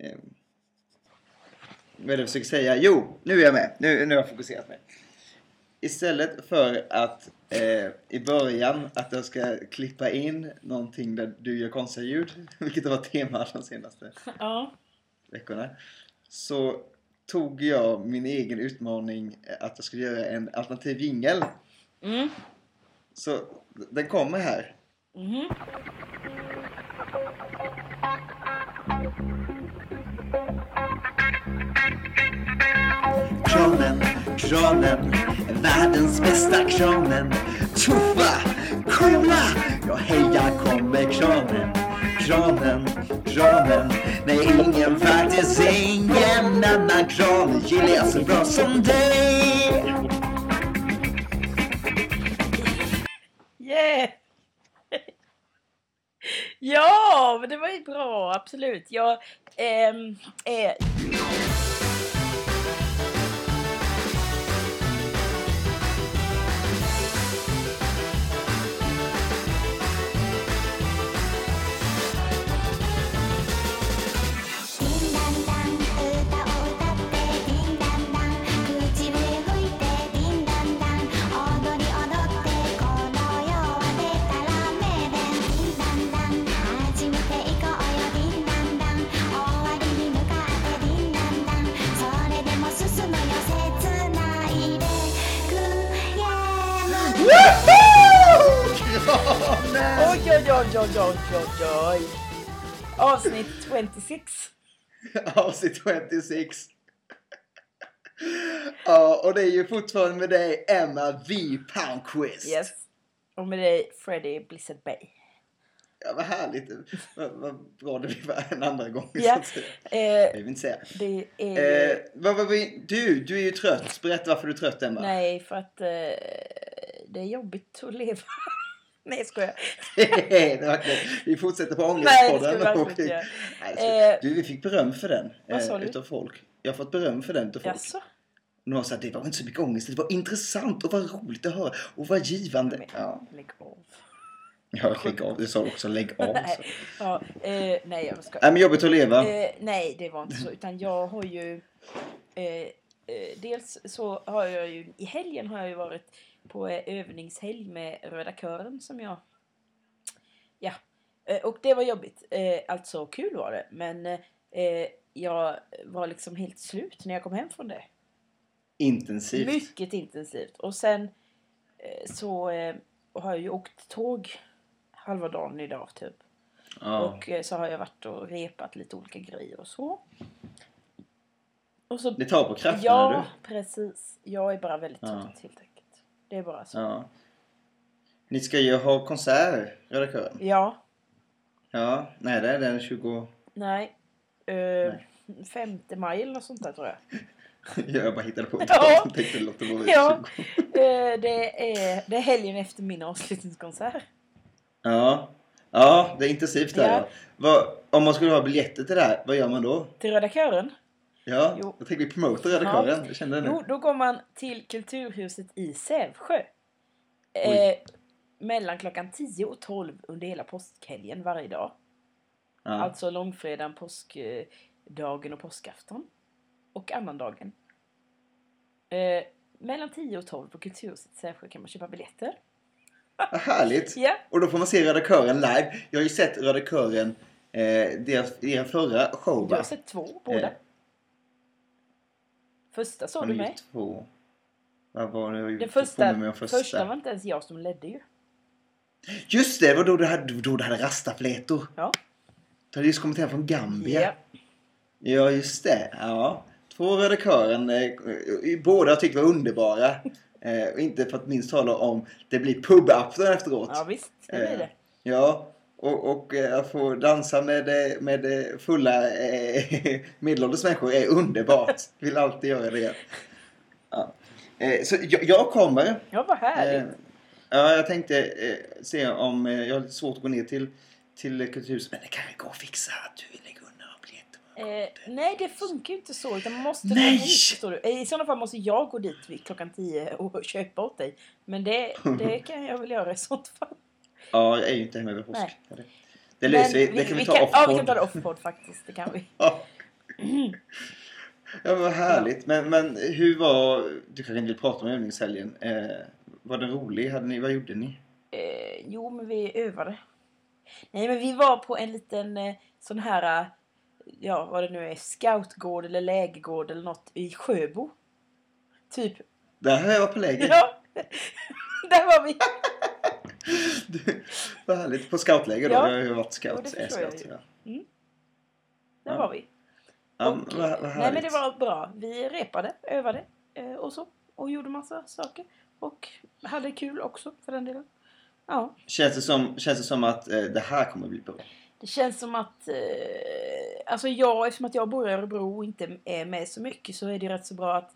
Eh, vad är det jag försöker säga? Jo, nu är jag med. Nu, nu har jag fokuserat mig. Istället för att eh, i början att jag ska klippa in någonting där du gör konstiga ljud, vilket har varit tema de senaste Ja. veckorna, så tog jag min egen utmaning att jag skulle göra en alternativ jingel. Mm. Så den kommer här. Mhm. Kranen, världens bästa kranen. Tuffa, coola, ja heja kommer kranen. Kranen, kranen, nej ingen faktiskt ingen annan kran gillar jag så bra som dig. Yeah! ja, men det var ju bra, absolut. Jag ehm, eh Oj, oj, oj, oj, oj, oj. Avsnitt 26. Avsnitt 26. Ja, och det är ju fortfarande med dig Emma V. Palmqvist. Yes. Och med dig Freddie Blizzard Bay. Ja, vad härligt. Vad, vad bra det blir en andra gång. Ja. Det Eh, vill inte säga. det är... Eh, vad, vad, du, du är ju trött. Berätta varför du är trött Emma. Nej, för att eh, det är jobbigt att leva. Nej, jag skojar. vi fortsätter på Nej, ångestpodden. verkligen och-. Nej, Eh, du, vi fick beröm för den. vad sa du? Utav folk. Jag har fått beröm för den utav folk. Jaså? Någon sa att det var inte så mycket ångest. Det var intressant och vad roligt att höra. Och vad givande. Men, Ja, Lägg av. ja lägg av. Du sa också lägg av. nej, ja, eh, nej, jag ska. Nej men jobbigt att leva. Eh, nej, det var inte så. Utan jag har ju... Eh, eh, dels så har jag ju... I helgen har jag ju varit på övningshelg med Röda Kören som jag... Ja. Eh, och det var jobbigt. Eh, alltså kul var det. Men eh, jag var liksom helt slut när jag kom hem från det. Intensivt. Mycket intensivt. Och sen så har jag ju åkt tåg halva dagen idag typ. Ja. Och så har jag varit och repat lite olika grejer och så. Och så Det tar på krafterna ja, precis. Jag är bara väldigt Ja. trött helt enkelt. Det är bara så. Ja. Ni ska ju ha konsert, Röda Kören. Ja, Ja, nej det är den 20... nej. Eh, 5 maj eller något sånt där tror jag. jag bara hittade på det. Ja. Jag tänkte låta vara Ja. 20. Eh, det, är, det är helgen efter min avslutningskonsert. Ja. Ja, det är intensivt där. Ja. Ja. Vad, om man skulle ha biljetter till det här, vad gör man då? Till Röda Kören. Ja, Jo. jag tänker vi promota Röda Ja. Kören. Jag kände det nu. Jo, då går man till Kulturhuset i Sävsjö. Eh, mellan klockan 10 och 12 under hela påskhelgen varje dag. Ja. Alltså långfredagen, påskdagen och påskafton. Och annandagen. Eh, mellan 10 och 12 på Kulturhuset i Sävsjö kan man köpa biljetter. Vad härligt. Ja, Och då får man se Röda Kören live. Jag har ju sett Röda Kören, eh, deras, deras förra show du har va? sett två båda. Eh. Första såg du mig. Två. Vad var det? Jag Den fick första, om första. var inte ens jag som ledde ju. Just det, det var då du hade, då du hade rastaflätor. Ja. Du hade just kommit hem från Gambia. Ja. Ja, just det. Ja. Två Röda Kören. Eh, båda tyckte var underbara. Eh, inte för att minst tala om det blir pubafton efteråt. ja, visst. Det blir Eh, det. Ja, och, och eh, att få dansa med, eh, med eh, fulla eh, medelålders människor är underbart. Vill alltid göra det. Ja. Eh, så jag, jag kommer. Ja, vad Eh, härligt. ja, jag tänkte eh, se om... Eh, jag har lite svårt att gå ner till, till Kulturhuset. Men det kan gå att fixa att du lägger undan biljetter. Eh, nej, det funkar ju inte så. Utan man måste Nej! gå dit, du. I sådana fall måste jag gå dit vid klockan 10 och köpa åt dig. Men det, det kan jag väl göra i sånt fall. Ja, jag är ju inte hemma över påsk. Nej. Det, löser vi. Det kan vi, ta Ja, vi kan ta det off-podd faktiskt. Det kan vi. Ja. Ja, vad härligt. Men, men hur var... Du kanske inte vill prata om övningshelgen. Eh, var den rolig? Hade ni, vad gjorde ni? Eh, jo, men vi övade. Nej, men vi var på en liten eh, sån här, eh, ja vad det nu är, scoutgård eller lägergård eller något i Sjöbo. Typ. Där har jag varit på läger. Ja, där var vi. Du, vad härligt. På scoutläger då? Ja. Jag har ju varit scout. det är förstår jag ju. ja. Där Ja. var vi. Ja, Och, vad, vad nej men det var bra. Vi repade, övade eh, och så. Och gjorde massa saker. Och hade kul också för den delen. Ja. Känns, det som, känns det som att eh, det här kommer bli bra? Det känns som att, eh, alltså jag, eftersom att jag bor i Örebro och inte är med så mycket så är det rätt så bra att,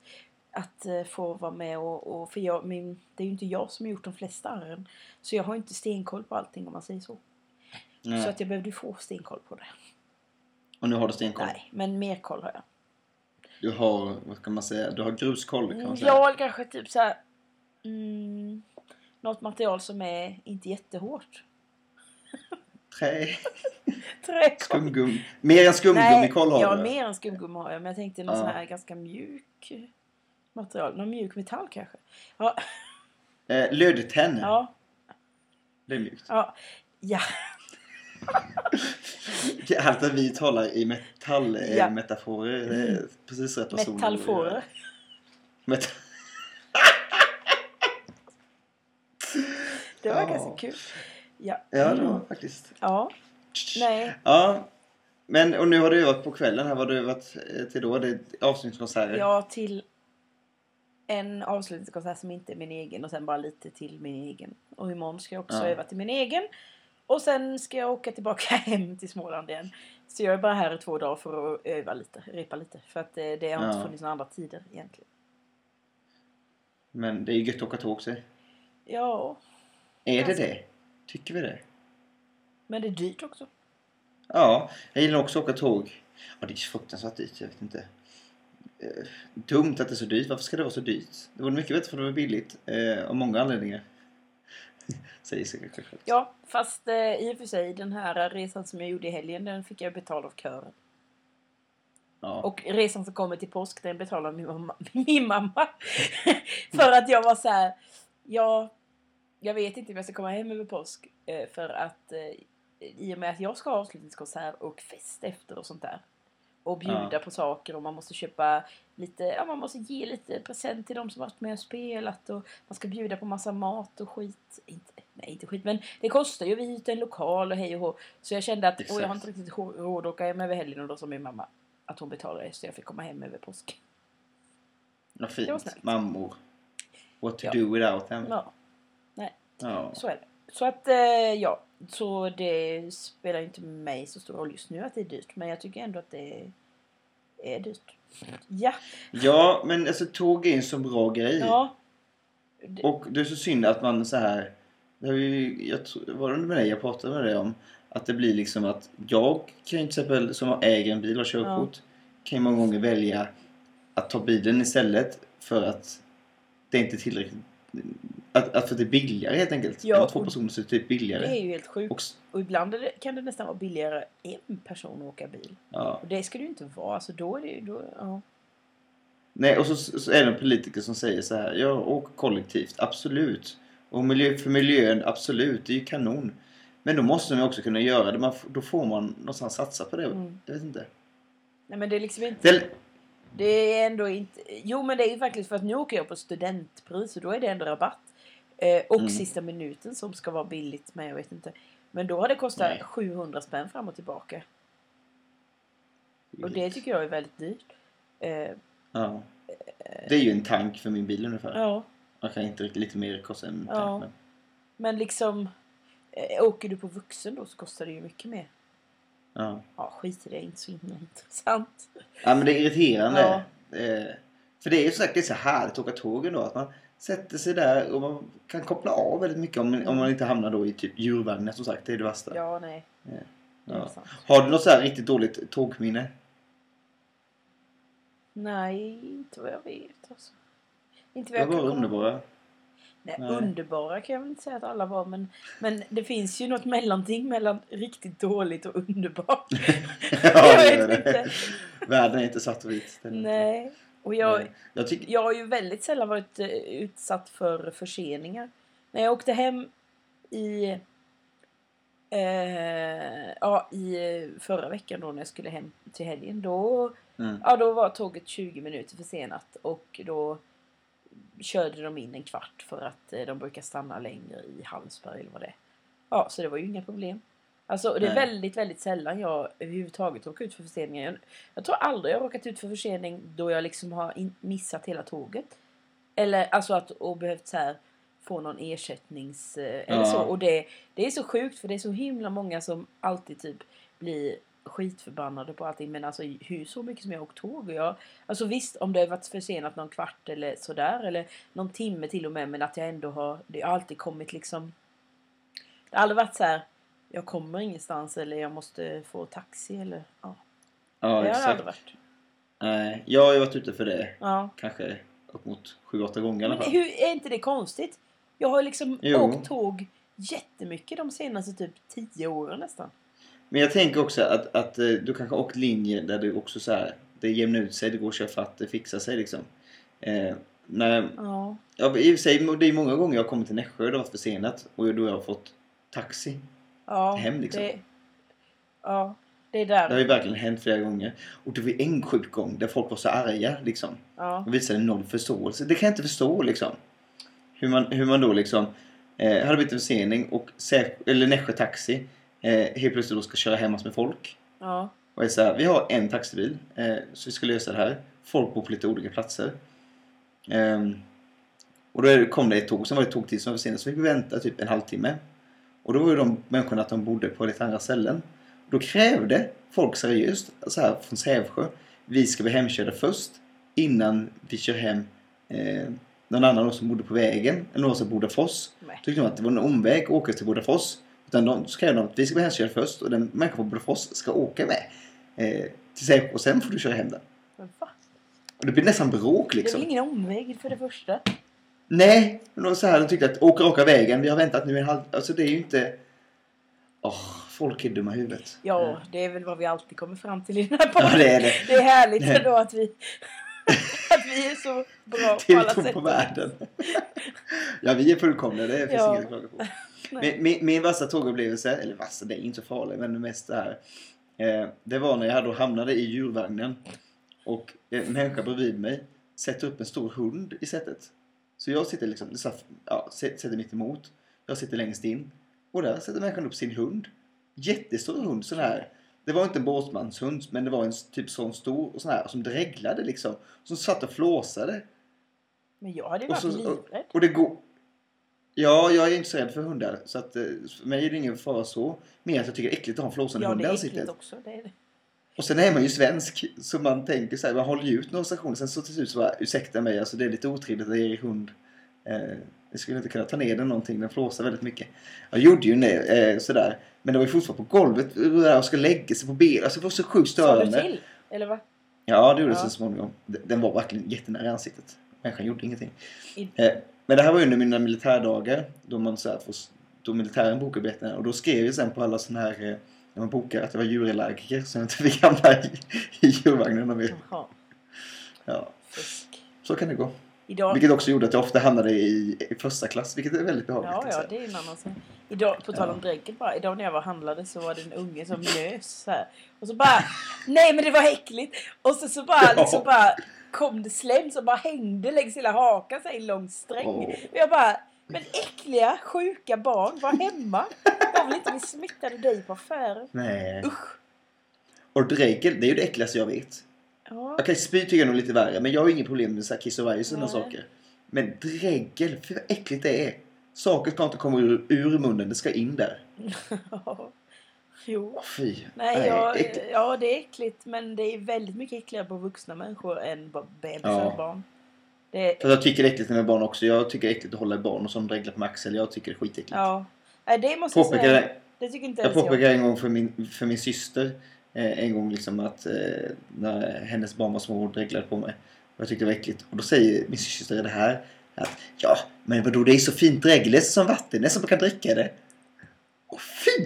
att eh, få vara med och, och för jag, min, det är ju inte jag som har gjort de flesta arren. Så jag har inte stenkoll på allting om man säger så. Nej. Så att jag behövde få stenkoll på det. Och nu har du stenkoll? Nej, men mer koll har jag. Du har, vad kan man säga, du har gruskoll kan man säga. Ja, kanske typ så här, mm, något material som är inte jättehårt. Trä, Träkoll. skumgum. Mer än skumgummikoll har ja, du? mer än skumgummi har jag. Men jag tänkte någon Ja. sån här ganska mjuk material. Någon mjuk metall kanske. Ja, Eh, Lödtenn. ja, Det är mjukt. ja. ja. Härligt att vi talar i metallmetaforer. Ja. Eh, metaforer. Det är precis rätt person. Metallfåror. Met- Det var Ja. ganska kul. Ja. ja, det var faktiskt. Ja. Nej. Ja. Men och nu har du övat på kvällen här. Vad har du övat eh, till då? Det är avslutningskonserter? Ja, till en avslutningskonsert som inte är min egen och sen bara lite till min egen. Och imorgon ska jag också Ja. öva till min egen. Och sen ska jag åka tillbaka hem till Småland igen. Så jag är bara här i två dagar för att öva lite, repa lite. För att eh, det har inte Ja. funnits några andra tider egentligen. Men det är ju gött att åka tåg sig. Ja, Är det det? Tycker vi det? men det är dyrt också. Ja, jag gillar också att åka tåg. Ja, det är fruktansvärt dyrt. Jag vet inte. Eh, dumt att det är så dyrt. Varför ska det vara så dyrt? Det vore mycket bättre för det var billigt. Eh, av många anledningar. Säger sig kanske. Ja, fast eh, i och för sig den här resan som jag gjorde i helgen den fick jag betala av kören. Ja. Och resan som kommer till påsk den betalar min mamma. Min mamma. för att jag var så här. Ja, jag vet inte om jag ska komma hem över påsk. eh, För att eh, i och med att jag ska ha avslutningskonsert och fest efter och sånt där. Och bjuda Ja. på saker och man måste köpa lite, ja man måste ge lite present till de som varit med och spelat och man ska bjuda på massa mat och skit. Inte, nej inte skit men det kostar ju, vi hyr en lokal och hej och hå. Så jag kände att, och jag har inte Exakt. riktigt råd att åka hem över helgen och då sa min mamma att hon betalade så jag fick komma hem över påsk. Vad Det var fint. Mammor. What to Ja. do without them. Ja, Ja. så är det. Så att, eh, ja. Så det spelar inte mig så stor roll just nu att det är dyrt. Men jag tycker ändå att det är dyrt. Ja. ja, men alltså tåg är en så bra grej. Ja. Det, Och det är så synd att man så här... Det har ju, jag var det med dig jag pratade med dig om? Att det blir liksom att jag kan ju till exempel som äger en bil och körkort kan ju många gånger välja att ta bilen istället för att det inte är tillräckligt... Att, att för att det är billigare helt enkelt. Ja, Än två personer så är det typ det billigare. är ju helt sjukt. Och, Och ibland det, kan det nästan vara billigare en person att åka bil. ja. Och det ska det ju inte vara. Alltså då är det ju... Då, ja. Nej, och så, så är det en politiker som säger så här. Ja, åk kollektivt. Absolut. Och miljö, för miljön, absolut. Det är ju kanon. Men då måste man också kunna göra det. Man, då får man någonstans satsa på det. Mm. Jag vet inte. Nej men det är liksom inte... Det, Det är ändå inte... Jo men det är ju faktiskt för att nu åker jag på studentpris och då är det ändå rabatt. Eh, och Mm. sista minuten som ska vara billigt men jag vet inte. Men då har det kostat Nej. 700 spänn fram och tillbaka. Och det tycker jag är väldigt dyrt. Eh, ja. det är ju en tank för min bil ungefär. ja. Man kan inte riktigt lite mer kosta en Ja. tank. Men, Men liksom... Eh, åker du på vuxen då så kostar det ju mycket mer. Ja. Ja skit i det, är inte så himla intressant. ja, men det är irriterande. Ja. Eh, för det är ju det är så härligt att åka tåg ändå. Att man sätter sig där och man kan koppla av väldigt mycket om, om man inte hamnar då i typ djurvagnen som sagt. Det är det värsta. Ja nej. Ja. Ja. Har du något så här riktigt dåligt tågminne? Nej, inte vad jag vet alltså. Inte vad Det jag var underbara. Nej, Nej. underbara kan jag väl inte säga att alla var men, men det finns ju något mellanting mellan riktigt dåligt och underbart. ja, det vet det. Världen är inte svart och vit. Är Nej. Och jag, Nej. Jag tycker... jag har ju väldigt sällan varit eh, utsatt för förseningar. När jag åkte hem i... Eh, ja, i eh, förra veckan då när jag skulle hem till helgen. Då, Mm. ja, då var tåget 20 minuter försenat. Och då körde de in en kvart för att eh, de brukar stanna längre i Hallsberg eller vad det är. Ja, så det var ju inga problem. Alltså det är Nej. väldigt, väldigt sällan jag överhuvudtaget råkar ut för förseningar. Jag, jag tror aldrig jag har råkat ut för försening då jag liksom har in, missat hela tåget. Eller alltså att och behövt så här få någon ersättnings... eh, Eller Ja. så. Och det, det är så sjukt för det är så himla många som alltid typ blir skitförbannade på allting. Men alltså hur så mycket som jag åkt tåg. Och jag, alltså visst om det har varit försenat någon kvart eller sådär. Eller någon timme till och med. Men att jag ändå har... Det har alltid kommit liksom... Det har aldrig varit så här. Jag kommer ingenstans eller jag måste få taxi eller... Ja, Ja, det har exakt. aldrig varit. Nej, jag har ju varit ute för det Ja. kanske upp mot 7-8 gånger i alla Men fall. hur, är inte det konstigt? Jag har liksom Jo. åkt tåg jättemycket de senaste typ 10 åren nästan. Men jag tänker också att, att eh, du kanske åkt linjer där det också så här, det jämnar ut sig, det går att köra fatt, det fixar sig liksom. Eh, när, Ja. ja, I och sig, det är många gånger jag har kommit till Nässjö och det har varit försenat och då har jag fått taxi. Ja, Hem, liksom. Det, ja, det är Det har där. ju verkligen hänt flera gånger. Och det var en sjuk gång där folk var så arga liksom. Ja. De visade noll förståelse. Det kan jag inte förstå liksom. Hur man, hur man då liksom eh, hade blivit en försening och eller Nässjö Taxi eh, helt plötsligt då ska köra hem med folk. Ja. Och är så här, vi har en taxibil eh, så vi ska lösa det här. Folk bor på lite olika platser. Ehm, och då kom det ett tåg, sen var det ett tåg till som var försenat så fick vi vänta typ en halvtimme. Och då var ju de människorna att de bodde på lite andra ställen. Då krävde folk seriöst, så här från Sävsjö, vi ska bli hemkörda först innan vi kör hem eh, någon annan som bodde på vägen, eller någon som bodde Fors. Tyckte de att det var en omväg att åka till Bodafors. Utan de skrev de att vi ska bli hemkörda först och den människan på Bodafors ska åka med eh, till Sävsjö och sen får du köra hem den. Va? Och det blir nästan bråk Det är liksom. väl ingen omväg för det första? Nej, men de, så här, de tyckte att åka raka vägen, vi har väntat nu en halv... Alltså det är ju inte... Åh, folk är dumma i huvudet. Ja, det är väl vad vi alltid kommer fram till i den här Ja, podden. det är det. Det är härligt Nej. ändå att vi, att vi är så bra Det på alla sätt. på världen. ja, vi är fullkomliga. Det finns Ja. inget att klaga på. Min, min, min värsta tågupplevelse, eller värsta, det är inte så farligt, men det mest det här. Eh, det var när jag då hamnade i djurvagnen och en människa bredvid mig sätter upp en stor hund i sätet. Så jag sitter liksom, så här, ja, sä- sätter mitt emot. Jag sitter längst in. Och där sätter människan upp sin hund. Jättestor hund, sån här. Det var inte en båtsmanshund, men det var en typ sån stor och sån här som dreglade liksom. Som satt och flåsade. Men jag hade ju varit livrädd. och det går... Ja, jag är inte så rädd för hundar. Så att, eh, för mig är det ingen fara så. Mer att jag tycker det är äckligt att ha en flåsande Ja, hund det i är ansiktet. äckligt också. Det är det. Och sen är man ju svensk. Så man tänker så här, man håller ju ut några stationer. Sen så till slut så bara, ursäkta mig, alltså det är lite otrevligt att ge hund. Eh, jag skulle inte kunna ta ner den någonting, den flåsar väldigt mycket. Jag gjorde ju det, eh, sådär. Men det var ju fortfarande på golvet där och ska lägga sig på ben. Alltså det var så sjukt Sa du störande. till? Eller va? Ja, det gjorde det Ja. så småningom. Den var verkligen jättenära i ansiktet. Människan gjorde ingenting. I- Eh, men det här var under mina militärdagar. Då, man, så får, då militären bokade biljetterna. Och då skrev jag sen på alla sådana här... Eh, när man bokar att jag var djurallergiker. Så jag inte fick hamna i, i djurvagnen. mer. Jaha. Ja, så kan det gå. Idag... Vilket också gjorde att jag ofta hamnade i, i första klass. Vilket är väldigt behagligt. Ja, ja, säga. det är en annan sak. Idag, på tal om Ja. drägget bara. Idag när jag var handlade så var det en unge som nös så här. Och så bara, nej men det var äckligt. Och så, så bara, Ja. liksom bara kom det slem som bara hängde längs hela hakan så en lång sträng. Och jag bara, men äckliga, sjuka barn, var hemma. Jag vill inte bli smittad av dig på affären. Nej. Usch. Och dregel, det är ju det äckligaste jag vet. Ja, Okej, spy tycker jag nog lite värre. Men jag har inget problem med så här kiss och och sådana saker. Men dregel, fy vad äckligt det är. Saker ska inte komma ur, ur munnen, det ska in där. jo. Fy. Nej, ja, äckligt. ja, det är äckligt men det är väldigt mycket äckligare på vuxna människor än på bebisar Ja. och barn. Det, För jag tycker det är äckligt med barn också. Jag tycker det är äckligt att hålla i barn och som dreglar på Maxel. Jag tycker det är skitäckligt. ja. Nej, det måste jag säga. Påpekade, Det tycker inte jag jag. påpekade en gång för min, för min syster. Eh, en gång liksom att eh, när hennes barn var små och dreglade på mig. Och jag tyckte det var äckligt. Och då säger min syster det här. Att ja, men vadå det är så fint dregel som vatten. Nästan man kan dricka det. Åh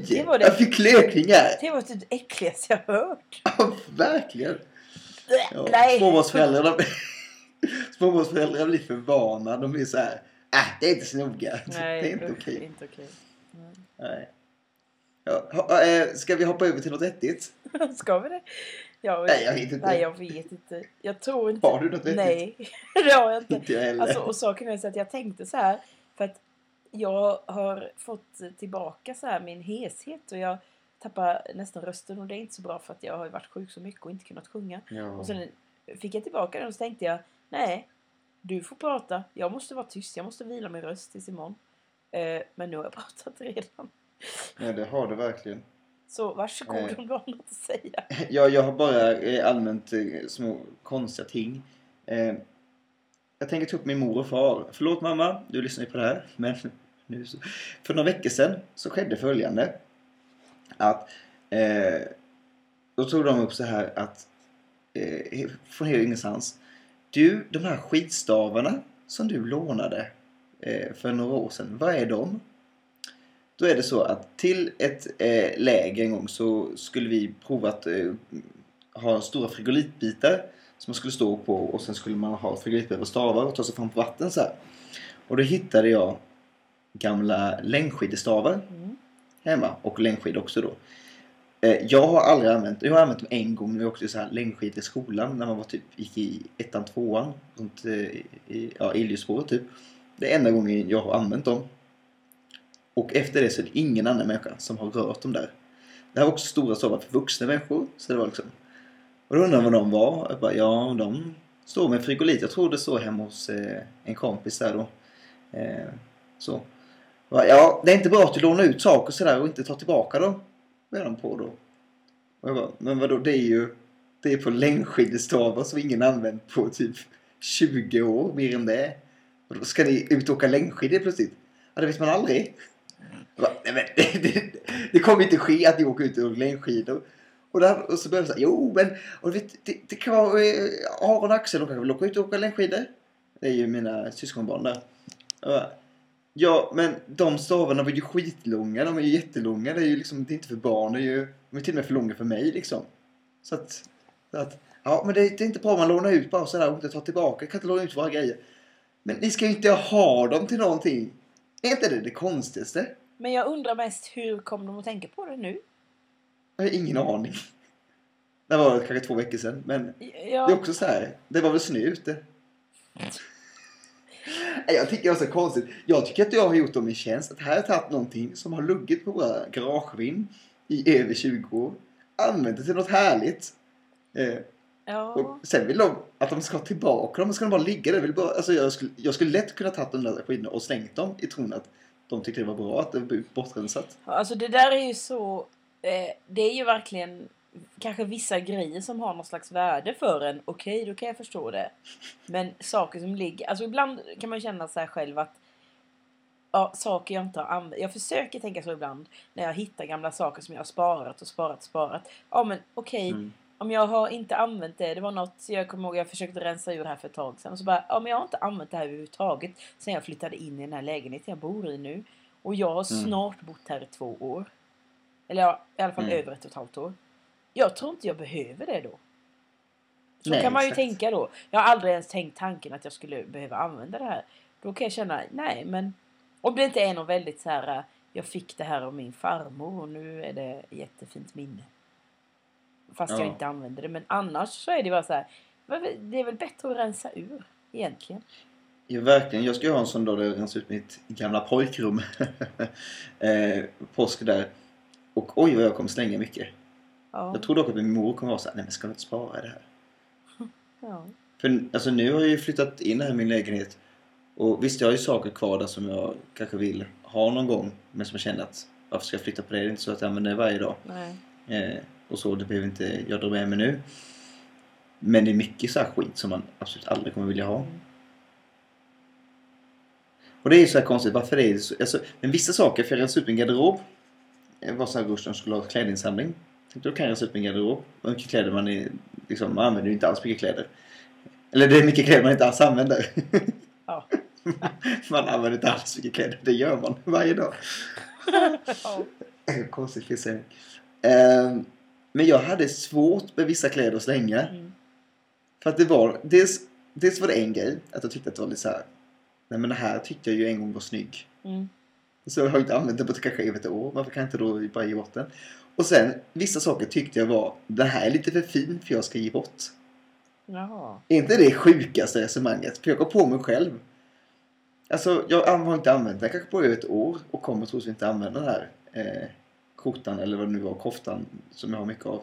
Det var det. Jag fick lökningar. Det var typ det äckligaste jag hört. Ja, verkligen. Ja, Nej. Småbarnsföräldrar, de, småbarnsföräldrar blir för vana. De blir så här, äh, det är inte så noga. Nej, det är inte usch, okej. inte okej. Nej. Nej. Ja, eh, ska vi hoppa över till något vettigt? Ska vi det? Ja, Nej, jag vet inte. Nej, jag vet inte. Jag tror inte... Har du något vettigt? Nej, det har jag inte. Inte jag heller. Alltså, och saken är så att jag tänkte så här. För att jag har fått tillbaka så här min heshet och jag tappar nästan rösten och det är inte så bra för att jag har varit sjuk så mycket och inte kunnat sjunga. ja. Och sen fick jag tillbaka den och så tänkte jag nej, du får prata. Jag måste vara tyst. Jag måste vila min röst tills imorgon. Eh, men nu har jag pratat redan. ja, det har du verkligen. Så varsågod Eh. om du har något att säga. Ja, jag har bara eh, allmänt eh, små konstiga ting. Eh, jag tänker ta upp min mor och far. Förlåt mamma, du lyssnar ju på det här. Men nu så. För några veckor sedan så skedde följande. Att eh, då tog de upp så här att eh, från helt ingenstans. Du, de här skitstavarna som du lånade eh, för några år sedan. Vad är de? Då är det så att till ett eh, läger en gång så skulle vi prova att eh, ha stora frigolitbitar som man skulle stå på och sen skulle man ha frigolitbitar stavar och ta sig fram på vatten så här. Och då hittade jag gamla längdskidestavar Mm. hemma och längdskidor också då. Eh, jag har aldrig använt, jag har använt dem en gång när jag åkte så här längdskidor i skolan när man var typ, gick i ettan, tvåan, runt eh, i, ja, Iljesborg typ. Det är enda gången jag har använt dem. Och efter det så är det ingen annan människa som har rört dem där. Det här var också stora stavar för vuxna människor. Så det var liksom... Och då undrar jag vad de var. Jag bara, ja, de står med frigolit. Jag tror det står hemma hos eh, en kompis där då. Eh, så. Jag bara, Ja, det är inte bra att du lånar ut saker sådär och inte tar tillbaka dem. Vad är de på då? Och jag bara, men vadå, det är ju... Det är på längdskidestavar som ingen använt på typ 20 år, mer än det. Och då ska ni ut och åka längdskidor plötsligt? Ja, det vet man aldrig. Jag bara, nej, men, det, det, det kommer inte ske att ni åker ut och åker längdskidor. Och, där, och så började jag säga, jo men och vet, det, det kan vara eh, Aron och Axel, de kanske vill åka ut och åka längdskidor. Det är ju mina syskonbarn där. Ja, men de stavarna var ju skitlånga. De är ju jättelånga. Det är ju liksom, det är inte för barn. Det är ju, de är till och med för långa för mig liksom. Så att, så att ja men det, det är inte bra om man lånar ut bara sådär och inte tar tillbaka. Jag kan inte låna ut våra grejer. Men ni ska ju inte ha dem till någonting. Är inte det det konstigaste? Men jag undrar mest hur kom de att tänka på det nu? Jag har ingen aning. Det var kanske två veckor sedan. Men det är Ja, också så här. Det var väl snö ute. Jag tycker det var så konstigt. Jag tycker att jag har gjort dem en tjänst. Att här har jag tagit någonting som har luggit på våra garagevind i över 20 år. Använt det till något härligt. Eh, ja. och sen vill de att de ska ha tillbaka dem. Ska de bara ligga där? Vill bara, alltså jag, skulle, jag skulle lätt kunna tagit de där skidorna och slängt dem i tron att de tyckte det var bra att det var bortrensat. Alltså det där är ju så... Eh, det är ju verkligen kanske vissa grejer som har någon slags värde för en. Okej, då kan jag förstå det. Men saker som ligger... Alltså ibland kan man känna så här själv att... Ja, saker jag inte har använt. Jag försöker tänka så ibland när jag hittar gamla saker som jag har sparat och sparat och sparat. Ja men okej, Mm. om jag har inte använt det. Det var något jag kommer ihåg jag försökte rensa ur här för ett tag sedan. Och så bara, ja men jag har inte använt det här överhuvudtaget. Sen jag flyttade in i den här lägenheten jag bor i nu. Och jag har Mm. snart bott här i två år. Eller ja, i alla fall Mm. över ett och ett halvt år. Jag tror inte jag behöver det då. Så Nej, kan man ju exakt. tänka då. Jag har aldrig ens tänkt tanken att jag skulle behöva använda det här. Då kan jag känna, nej men om det inte är något väldigt så här, jag fick det här av min farmor och nu är det ett jättefint minne. Fast jag Ja. inte använder det. Men annars så är det bara så här, det är väl bättre att rensa ur egentligen. Ja, verkligen. Jag ska ju ha en sån dag där jag rensar ut mitt gamla pojkrum. eh, påsk där. Och oj vad jag kommer slänga mycket. Ja. Jag tror dock att min mor kommer vara såhär, nej men ska du inte spara det här? ja. För alltså, nu har jag ju flyttat in här i min lägenhet. Och visst, jag har ju saker kvar där som jag kanske vill ha någon gång. Men som jag känner att, varför ska jag flytta på det? Det är inte så att jag använder det varje dag. Eh, och så, det behöver inte jag dra med mig nu. Men det är mycket så här skit som man absolut aldrig kommer vilja ha. Mm. Och det är ju så här konstigt, varför är det så? Alltså, men vissa saker, för jag rensade ut min garderob. Så här Gustav skulle ha klädinsamling. Då kan jag rensa ut min garderob. Vad mycket kläder man är, liksom, man använder ju inte alls mycket kläder. Eller det är mycket kläder man inte alls använder. Ja. man använder inte alls mycket kläder, det gör man varje dag. ja. Konstigt fixering. Ehm, men jag hade svårt med vissa kläder att slänga. Mm. För att det var, dels, dels var det en grej, att jag tyckte att det var lite så här. Nej men det här tyckte jag ju en gång var snygg. Mm. Så jag har inte använt den på kanske ett år. Varför kan jag inte då bara ge bort den? Och sen, vissa saker tyckte jag var, det här är lite för fin för jag ska ge bort. Jaha. Är inte det sjukaste resonemanget? För jag går på mig själv. Alltså, jag har inte använt den kanske på över ett år och kommer troligtvis inte använda den här eh, skjortan eller vad det nu var, koftan som jag har mycket av.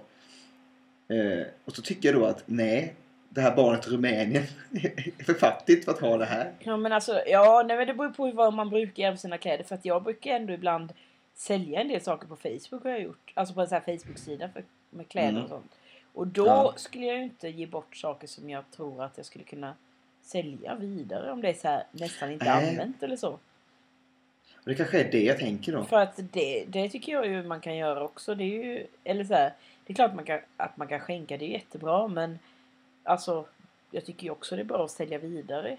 Eh, och så tycker jag då att nej, det här barnet i Rumänien är för fattigt för att ha det här. Ja men alltså, ja nej, men det beror på vad man brukar göra med sina kläder. För att jag brukar ändå ibland sälja en del saker på Facebook har jag gjort. Alltså på en sån här Facebook-sida för, med kläder Mm. och sånt. Och då Ja. skulle jag ju inte ge bort saker som jag tror att jag skulle kunna sälja vidare om det är så här nästan inte Nej. använt eller så. Det kanske är det jag tänker då. För att det, det tycker jag ju man kan göra också. Det är ju, eller så här, det är klart man kan, att man kan skänka, det är jättebra men alltså jag tycker ju också det är bra att sälja vidare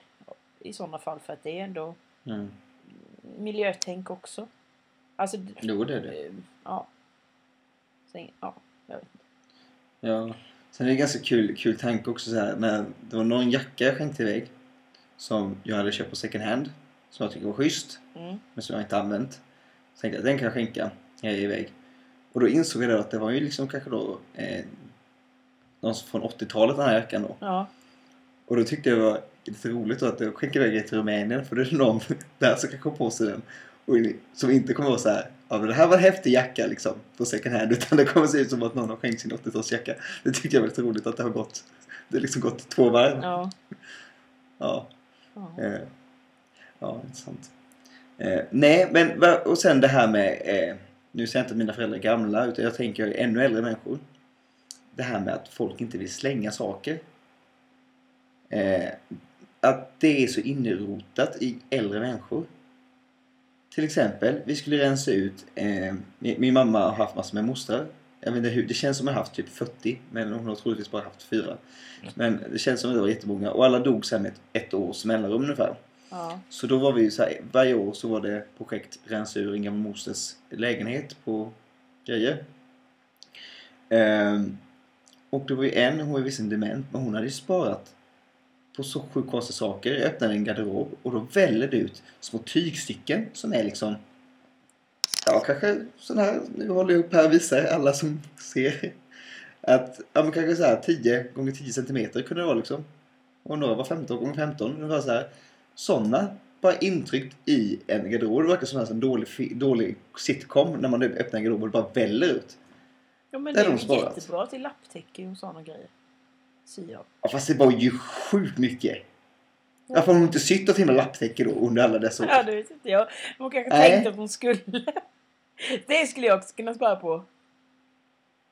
i sådana fall för att det är ändå Mm. miljötänk också. Alltså, Jo, det är det. eh, ja. Sen, ja, jag vet inte. Ja. Sen är det ganska kul, kul tanke också så här, när det var någon jacka jag skänkte iväg som jag hade köpt på second hand som jag tycker var schysst Mm. men som jag inte använt. Så tänkte jag den kan jag skänka när jag är iväg. Och då insåg jag då att det var ju liksom kanske då eh, någon från 80-talet den här jackan då. Ja, Och då tyckte jag det var lite roligt då att jag skickade iväg till Rumänien för det är någon där som kan komma på sig den. Och som inte kommer vara så här, ja men det här var en häftig jacka liksom på second hand utan det kommer se ut som att någon har skänkt sin 80-talsjacka. Det tyckte jag var lite roligt att det har gått, det har liksom gått två varv. ja. Ja, ja. eh, ja intressant. Eh, nej men och sen det här med, eh, nu säger jag inte att mina föräldrar är gamla utan jag tänker ännu äldre människor. Det här med att folk inte vill slänga saker. Eh, att det är så inrotat i äldre människor. Till exempel, vi skulle rensa ut, eh, min, min mamma har haft massor med mostrar. Jag vet inte hur, det känns som att hon har haft typ 40 men hon har troligtvis bara haft fyra. Men det känns som att det var jättemånga och alla dog sen med ett, ett års mellanrum ungefär. ja. Så då var vi så här, varje år så var det projekt rensa ur en gammal mosters lägenhet på grejer. Ehm, och det var ju en, hon var visserligen dement, men hon hade ju sparat på så sjukt konstiga saker. Jag öppnade en garderob och då väller det ut små tygstycken som är liksom Ja, kanske sån här, nu håller jag upp här och visar alla som ser. Att, ja men kanske så här 10 gånger 10 centimeter kunde det vara liksom. Och några var 15 gånger 15. Det var så här. Sådana bara intryckt i en garderob. Det verkar som en dålig, dålig sitcom när man öppnar en garderob och det bara väller ut ja men Det är de sparat. jättebra till lapptäcke och sådana grejer. Syr jag. Ja, fast det var ju sjukt mycket. Varför har hon inte sytt ett himla lapptäcke då under alla dessa år? Ja, det vet inte jag. Hon kanske Nej. tänkte att hon skulle. Det skulle jag också kunna spara på.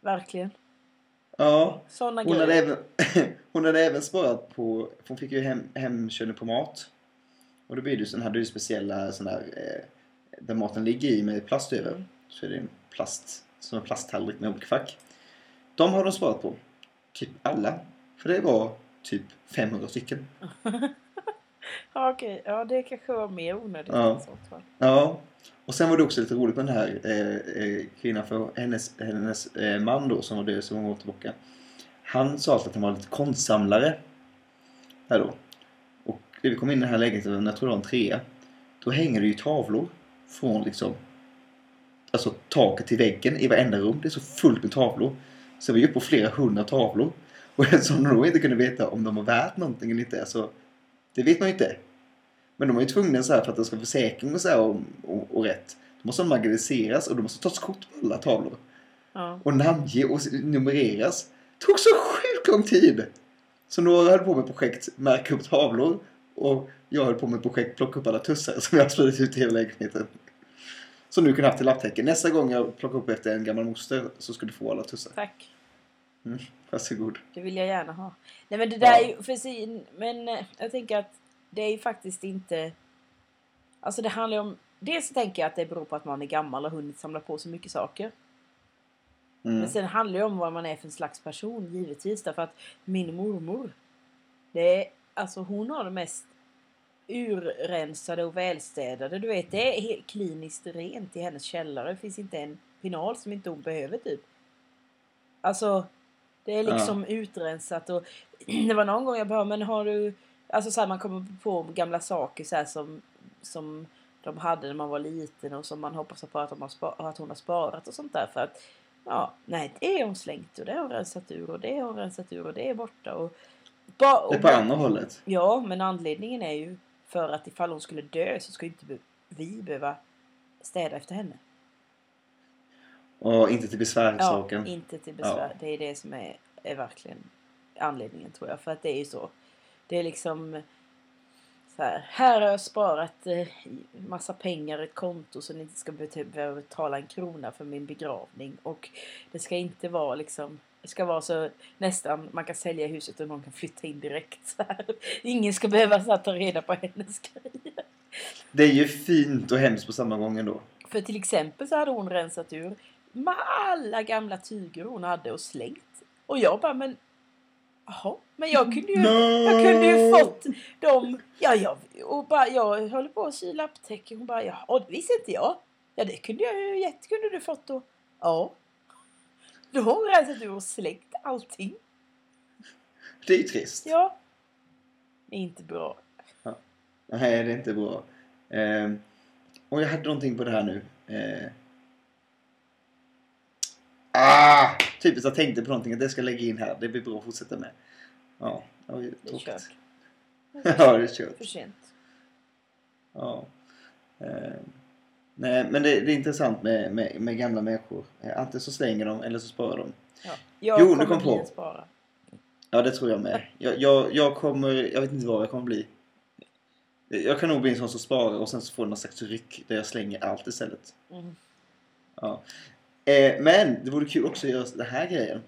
Verkligen. Ja. Sådana Hon grejer. hade, även, hon hade även sparat på, hon fick ju hem, hemkörning på mat. Och då blir det ju är ju speciella sån här, eh, där maten ligger i med plast över. Mm. Så är det en plast, som en plasttallrik med olika fack. De har de sparat på. Typ alla. För det var typ 500 stycken. Ja, okej. Ja, det kanske var mer onödigt Ja. sånt. Ja. Och sen var det också lite roligt med den här eh, eh, kvinnan, för hennes, hennes eh, man då som var död så många år tillbaka. Han sa alltid att han var lite konstsamlare. Där då. Och när vi kom in i den här lägenheten, jag tror det var en trea. Då hänger det ju tavlor från liksom Alltså taket till väggen i varenda rum. Det är så fullt med tavlor. Så vi är uppe på flera hundra tavlor. Och eftersom de då inte kunde veta om de var värt någonting eller inte. Alltså, det vet man ju inte. Men de är ju tvungna så här för att det ska försäkring och så här och, och, och rätt. Då måste de magasineras och de måste tas kort på alla tavlor. Ja. Och namnge och numreras. Det tog så sjukt lång tid! Så några höll på med projekt märka upp tavlor. Och jag höll på med projekt plocka upp alla tussar som jag har spridit ut i hela lägenheten. Så nu kan jag haft till lapptäcke. Nästa gång jag plockar upp efter en gammal moster så ska du få alla tussar. Tack. Varsågod. Det vill jag gärna ha. Nej men det där Ja. är för sin, Men eh, jag tänker att det är ju faktiskt inte... Alltså det handlar ju om... Dels så tänker jag att det beror på att man är gammal och hunnit samla på så mycket saker. Mm. Men sen handlar det om vad man är för slags person givetvis. Därför att min mormor. Det är, alltså hon har det mest urrensade och välstädade. Du vet det är kliniskt rent i hennes källare. Det finns inte en pinal som inte hon behöver typ. Alltså Det är liksom utrensat och det var någon gång jag bara, men har du... Alltså så här, man kommer på gamla saker så här som, som de hade när man var liten och som man hoppas på att, de har spa, att hon har sparat och sånt där. För att, ja, nej, det är hon slängt och det har hon rensat ur och det har hon rensat ur och det är borta. Och, ba, och, Det är på andra hållet. Ja, men anledningen är ju för att ifall hon skulle dö så ska inte vi behöva städa efter henne. Och inte till Ja, besvärssaken. inte till besvär. Ja. Det är det som är, är verkligen anledningen tror jag. För att det är ju så. Det är liksom så här. Här har jag sparat eh, massa pengar i ett konto så ni inte ska be- behöva betala en krona för min begravning. Och det ska inte vara liksom ska vara så nästan man kan sälja huset och någon kan flytta in direkt. Så här. Ingen ska behöva så här, ta reda på hennes grejer. Det är ju fint och hemskt på samma gång ändå. För till exempel så hade hon rensat ur med alla gamla tyger hon hade och slängt. Och jag bara, men jaha, men jag kunde ju, jag kunde ju fått dem. Ja, jag, och bara, jag håller på att sy lapptäcke. Hon bara, ja, det visste inte jag. Ja, det kunde jag ju, jätte kunde du fått då. Ja. Då har rensat ur och slängt allting. Det är ju trist. Ja. Det är inte bra. Nej, det är inte bra. Ehm, och jag hade någonting på det här nu. Eh. Ah! Typiskt jag tänkte på någonting att det ska lägga in här. Det blir bra att fortsätta med. Ja, det var ju Det är tråkigt. kört. ja, det är kört. För sent. Ja. Eh, nej, men det, det är intressant med, med, med gamla människor. Eh, antingen så slänger de eller så sparar de. Ja. Jag Jo, nu kommer kom bli på. en spara. Ja, det tror jag med. Jag, jag, jag kommer... Jag vet inte vad jag kommer bli. Jag kan nog bli en sån som sparar och sen så får någon slags ryck där jag slänger allt istället. Mm. Ja. Eh, men det vore kul också att göra den här grejen.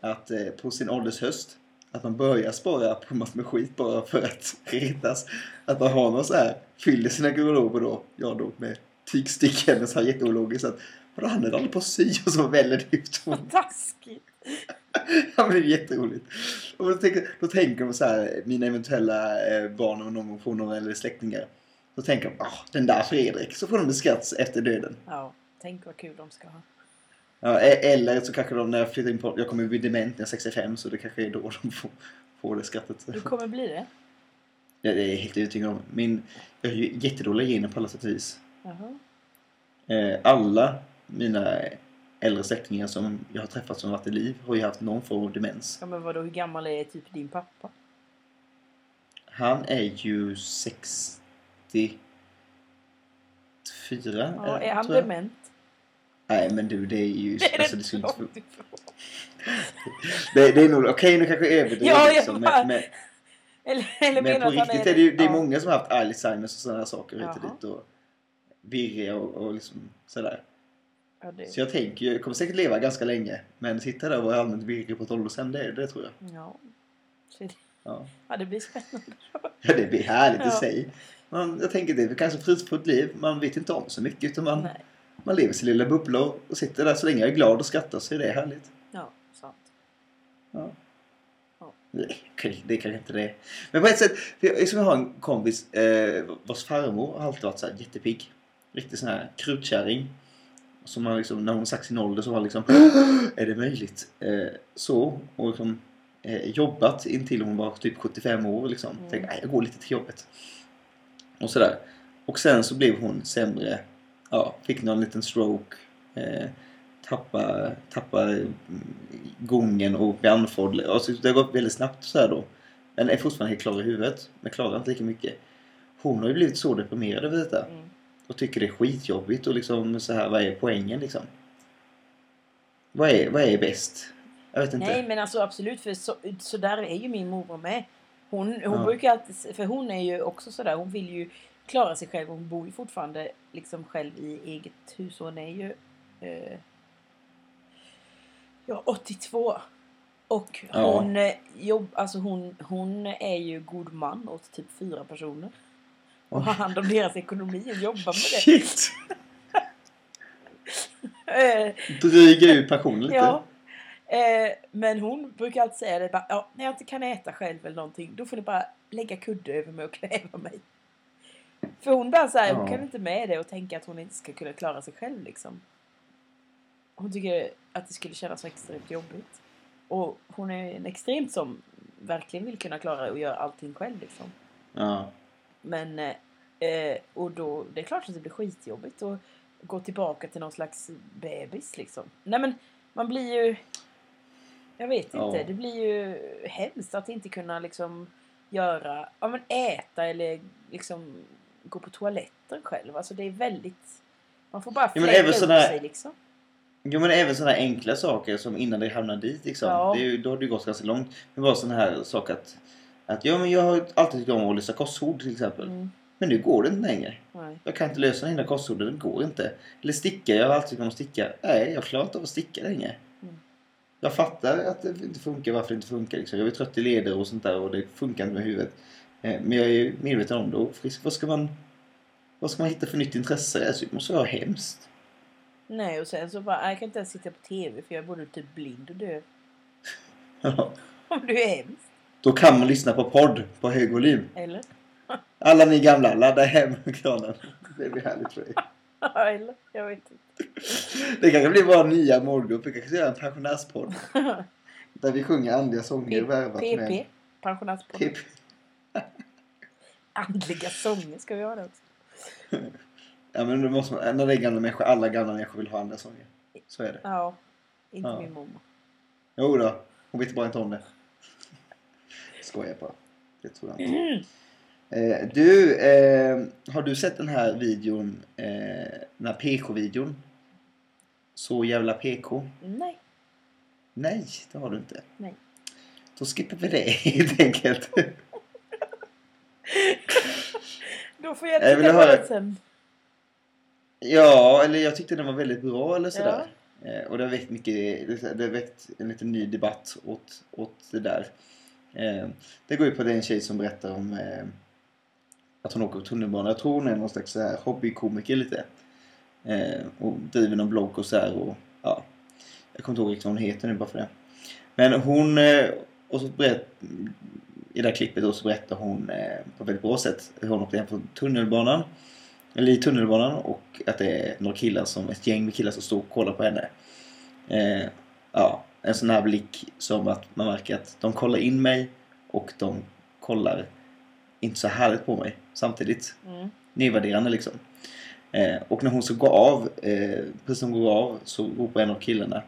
Att eh, på sin åldershöst att man börjar spara på massor med skit bara för att retas. Att man har någon så här, fyller sina garderober då, jag då med tygstycken så här jätteologiskt. Att vadå, han är aldrig på att sy och så väller det ut. Vad taskigt. Det är jätteroligt. Och då tänker, då tänker de så här, mina eventuella eh, barn och någon får någon eller släktingar. Då tänker de, ah, den där Fredrik. Så får de beskattas efter döden. Ja, tänk vad kul de ska ha. Ja, e- eller så kanske de när jag flyttar in på, jag kommer bli dement när jag är 65 så det kanske är då de får, får det skrattet. Du kommer bli det? Ja, det är jag helt övertygad om. Min, jag har ju jättedåliga gener på alla sätt och vis. Jaha. Eh, alla mina äldre släktingar som jag har träffat som varit i liv har ju haft någon form av demens. Ja men vadå, hur gammal är typ din pappa? Han är ju 64. Ja, eh, är han tror jag. dement? Nej men du det är ju... Det är alltså, det skulle inte, det, det är nog... Okej nu kanske jag överdriver Ja, liksom. Men, men, Eller, eller men på han riktigt är det ju det är ja. många som har haft Alzheimers och sådana saker hit och dit. Och virriga och, och liksom sådär. Ja, det, Så jag tänker jag kommer säkert leva ganska länge. Men sitta där och vara allmänt virrig på ett ålderdomshem, det, det tror jag. ja. Det, Ja. ja, det blir spännande. Ja, det blir härligt i Ja. sig. Man, jag tänker det är väl kanske ett fridfullt liv. Man vet inte om så mycket utan man, Nej. man lever sin lilla bubbla och sitter där så länge jag är glad och skrattar så är det härligt. Ja, sant. Ja. Ja. Nej, det kanske inte det är. Men på ett sätt, för jag, som jag har en kompis eh, vars farmor har alltid varit så här jättepigg. Riktigt sån här krutkärring. Som har liksom, när hon sagt sin ålder så hon liksom Är det möjligt? Eh, så, och liksom eh, jobbat intill hon var typ 75 år liksom. Mm. Tänkte, jag går lite till jobbet. Och sådär. Och sen så blev hon sämre. Ja, fick någon liten stroke. Eh, tappa, tappa mm, gången och blev andfådd. Alltså, det har gått väldigt snabbt så här då. Men är fortfarande helt klar i huvudet. Men klarar inte lika mycket. Hon har ju blivit så deprimerad över detta. Mm. Och tycker det är skitjobbigt och liksom så här, vad är poängen liksom? Vad är, vad är bäst? Jag vet inte. Nej men alltså absolut för så, så där är ju min morbror med. Hon, hon Ja. brukar alltid, för hon är ju också sådär, hon vill ju klara sig själv. Hon bor ju fortfarande liksom själv i eget hus. Hon är ju eh, ja, 82. Och Ja. hon, eh, jobb, alltså hon, hon är ju god man åt typ fyra personer. Och har hand om deras ekonomi och jobbar med det. Shit! Eh, Dryga ut passionen lite. Ja. Eh, men hon brukar alltid säga det bara, ja, när jag inte kan äta själv eller någonting då får ni bara lägga kudde över mig och kväva mig. För hon bara såhär, hon Ja. kan inte med det och tänka att hon inte ska kunna klara sig själv liksom. Hon tycker att det skulle kännas så extremt jobbigt. Och hon är en extremt som verkligen vill kunna klara och göra allting själv liksom. Ja. Men, eh, och då, det är klart att det blir skitjobbigt att gå tillbaka till någon slags bebis liksom. Nej men, man blir ju... Jag vet inte, Ja. det blir ju hemskt att inte kunna liksom göra, ja men äta eller liksom gå på toaletten själv. Alltså det är väldigt, man får bara Ja, fläka även upp sådana- sig liksom. Jo men även sådana enkla saker som innan det hamnar dit liksom. Ja. Det är ju, då har det gått ganska långt. Men bara sån här sak att, att ja men jag har alltid tyckt om att lösa korsord till exempel. Mm, Men nu går det inte längre. nej. Jag kan inte lösa den korsorden, det går inte. Eller sticka, jag har alltid tyckt om att sticka. Nej, jag klarar inte av att sticka längre. Mm. Jag fattar att det inte funkar, varför det inte funkar. Liksom. Jag är trött i leder och sånt där och det funkar inte med huvudet. Eh, Men jag är ju medveten om det och frisk. Vad ska man, vad ska man hitta för nytt intresse? Alltså, det måste vara hemskt. Nej och sen så bara, "Nej, jag kan inte ens sitta på TV för jag är både typ blind och döv. Ja. Om du är hemskt. Då kan man lyssna på podd på hög volym. Eller? Alla ni gamla, ladda hem kranen. Det blir härligt för dig. Eller? Jag vet inte. Det kanske blir vår nya målgrupp. Vi kanske ska göra en pensionärspodd. Där vi sjunger andliga sånger värvat med... PP. Pensionärspodd. PP. Andliga sånger ska vi ha det också. Ja men då måste man, när det är gamla människor, alla gamla människor vill ha andra sånger. Så är det. Ja. Inte Ja. min mamma. Jo då, hon vet bara inte om det. Skojar bara. Det tror jag inte. Eh, du, eh, har du sett den här videon, eh, den här PK-videon? Så jävla PK? Nej. Nej, det har du inte. Nej. Då skippar vi det helt enkelt. Då får jag Jag vill titta på höra- det sen. ja, eller jag tyckte den var väldigt bra eller sådär. Eh, och det har väckt mycket, det har väckt en liten ny debatt åt, åt det där. Eh, det går ju på den tjej som berättar om eh, att hon åker på tunnelbana. Jag tror hon är någon slags så här hobbykomiker lite. Eh, och driver någon blogg och så här och ja. Jag kommer inte ihåg riktigt vad hon heter nu bara för det. Men hon, eh, och så berätt, i det här klippet då så berättar hon eh, på ett väldigt bra sätt hur hon åkte hem från tunnelbanan. Eller i tunnelbanan och att det är några killar som, ett gäng med killar som står och kollar på henne. Eh, ja, en sån här blick som att man märker att de kollar in mig och de kollar inte så härligt på mig samtidigt. Mm. Nedvärderande liksom. Eh, och när hon så går av, eh, precis som hon går av så ropar en av killarna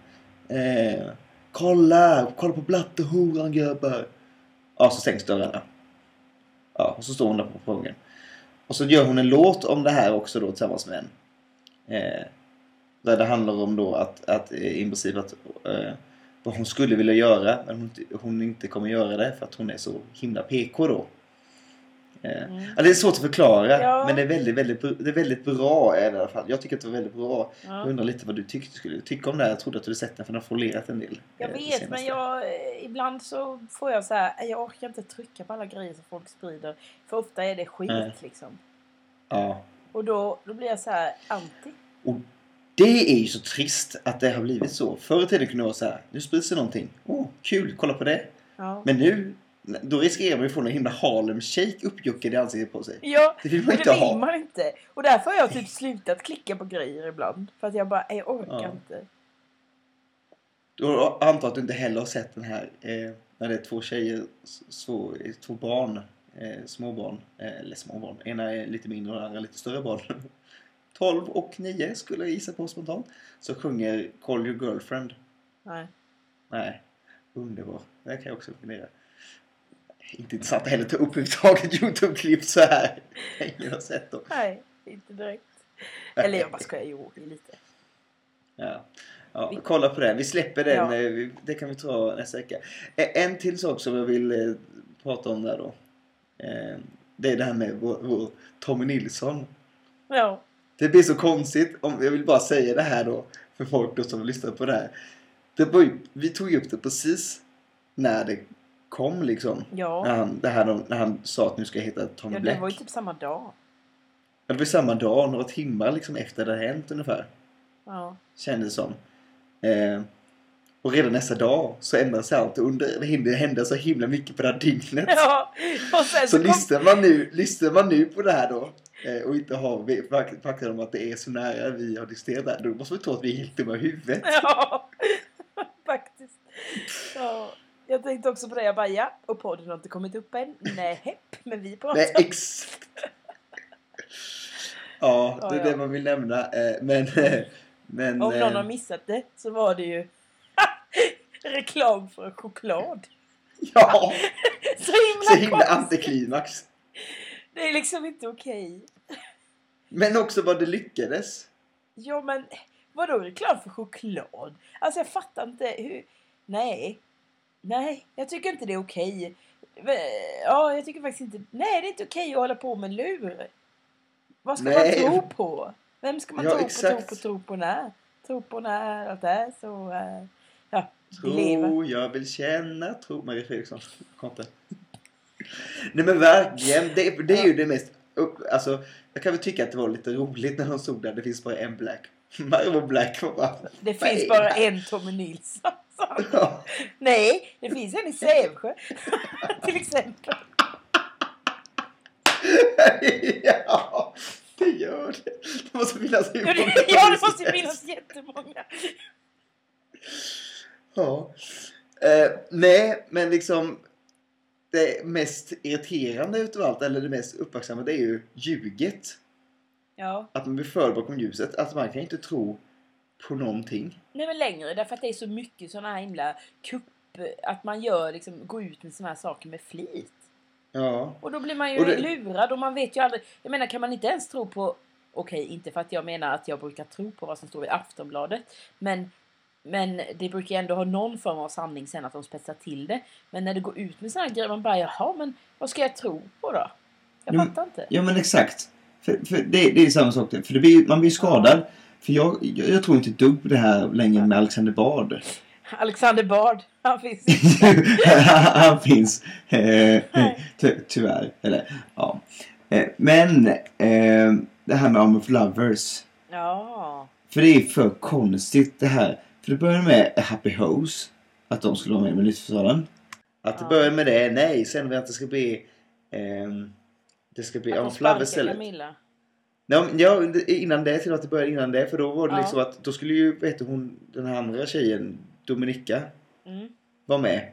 eh, Kolla! Kolla på blattehoran gubbar! Ja, så stängs dörrarna. Ja, och så står hon där på perrongen. Och så gör hon en låt om det här också då tillsammans med en. Eh, där det handlar om då att, att eh, i princip att eh, vad hon skulle vilja göra men hon, inte- hon inte kommer göra det för att hon är så himla PK då. Eh, Mm. ja, det är svårt att förklara Ja. men det är väldigt, väldigt, det är väldigt bra i alla fall. Jag tycker att det var väldigt bra. Jag Ja. undrar lite vad du tyckte skulle tycka om det här. Jag trodde att du hade sett den för den har folierat en del. Jag eh, det vet, men jag, eh, ibland så får jag så här, "Nej, jag orkar inte trycka på alla grejer som folk sprider. För ofta är det skit Nej. liksom. Ja. Och då, då blir jag så här anti. Det är ju så trist att det har blivit så. Förr i tiden kunde det vara så här. Nu sprids det någonting. Åh, oh, kul. Kolla på det. Ja. Men nu, då riskerar man att få en himla Harlem Shake uppjuckad i ansiktet på sig. Ja, Det vill man inte det vill ha. man inte. Och därför har jag typ slutat klicka på grejer ibland. För att jag bara, "Nej, jag orkar Ja. inte. Då antar att du inte heller har sett den här eh, när det är två tjejer, så, två barn, eh, småbarn, eh, eller småbarn. Ena är lite mindre och den andra lite större barn. 12 och 9 skulle jag gissa på spontant. Så sjunger Call your girlfriend. Nej. Nej, underbar. Det kan jag också fundera. Inte intressant heller att ta upp överhuvudtaget Youtube-klipp så här. Ingen har sett dem. Nej, inte direkt. Eller jag bara skojar, jo, lite. Ja. Ja, kolla på den. Vi släpper den. Ja. eh, Det kan vi ta nästa vecka. Eh, En till sak som jag vill eh, prata om där då. Det är det här med vår, vår Tommy Nilsson. Ja. Det blir så konstigt. Om, jag vill bara säga det här då. För folk då som lyssnar på det här. Det var ju, vi tog ju upp det precis när det kom liksom. När Ja. han, det här, när han sa att nu ska jag heta Tommy ja, Black. det var ju typ samma dag. Ja, det var samma dag, några timmar liksom efter det hade hänt ungefär. Ja. Kändes som. Eh, och redan nästa dag så ändrades allt. Under, det hände, så himla mycket på det här dygnet. Ja, och sen Så så kom... lyssnar man, nu, lyssnar man nu på det här då och inte har fak- fakta om att det är så nära vi har diskuterat det här. Då måste vi tro att vi är helt dumma i huvudet. Ja, faktiskt. Ja, jag tänkte också på det. Jag bara ja, och podden har inte kommit upp än. Nej, hepp, men vi pratar. Nej, exakt. Ja, Ja, det är ja. det man vill nämna. eh, Men... eh, men Om någon eh, har missat det så var det ju reklam för choklad. Ja! Så himla, Så himla antiklimax. Det är liksom inte okej. Men också vad det lyckades. Ja men vadå reklam för choklad? Alltså jag fattar inte hur... Nej. Nej, jag tycker inte det är okej. Ja, jag tycker faktiskt inte... Nej, det är inte okej att hålla på med lur. Vad ska Nej. man tro på? Vem ska man Ja, tro på, tro på, tro på när? Tro på när allt är så... eh, ja, leva. Tro, jag vill känna, tro. Marie Fredriksson. Kom inte. Nej men verkligen. Det, det är ju det mest... Upp, alltså, jag kan väl tycka att det var lite roligt när de stod där. Det finns bara en Black. Mario Black var bara... Det finns är bara en Tommy Nilsson. Ja. Nej, det finns en i Sävsjö. Till exempel. ja, det gör det. Det måste finnas hur många det, ja, det måste finnas jättemånga. Ja. Eh, nej, men liksom det mest irriterande utav allt, eller det mest uppmärksammade, är ju ljuget. Ja, Att man blir förd bakom ljuset. Att man kan inte tro på någonting. nej men längre därför att det är så mycket såna här himla kupp... Att man gör liksom, går ut med såna här saker med flit. Ja. Och då blir man ju Och det- lurad och man vet ju aldrig... Jag menar kan man inte ens tro på... Okej, inte för att jag menar att jag brukar tro på vad som står i Aftonbladet. Men, men det brukar ju ändå ha någon form av sanning sen att de spetsar till det. Men när det går ut med här grejer man bara jaha men vad ska jag tro på då? Jag Jo, fattar inte. Ja men exakt. För, för det, det är samma sak. där. För det blir, man blir skadad. För jag, jag, jag tror inte ett dugg på det här längre med Alexander Bard. Alexander Bard, han finns Han finns. Eh, ty, tyvärr. Eller ja. Eh, men eh, det här med Arm of Lovers. Ja. För det är för konstigt det här. För det börjar med Happy Hoes. Att de skulle vara med i Melodifestivalen. Att det Ja. börjar med det. Nej, sen att det ska bli... ehm, det ska bli Att de sparkar istället. Camilla. Men ja, innan det till att det började innan det. För då var det Ja. liksom att då skulle ju, vet du, hon, den här andra tjejen, Dominika, Mm. vara med.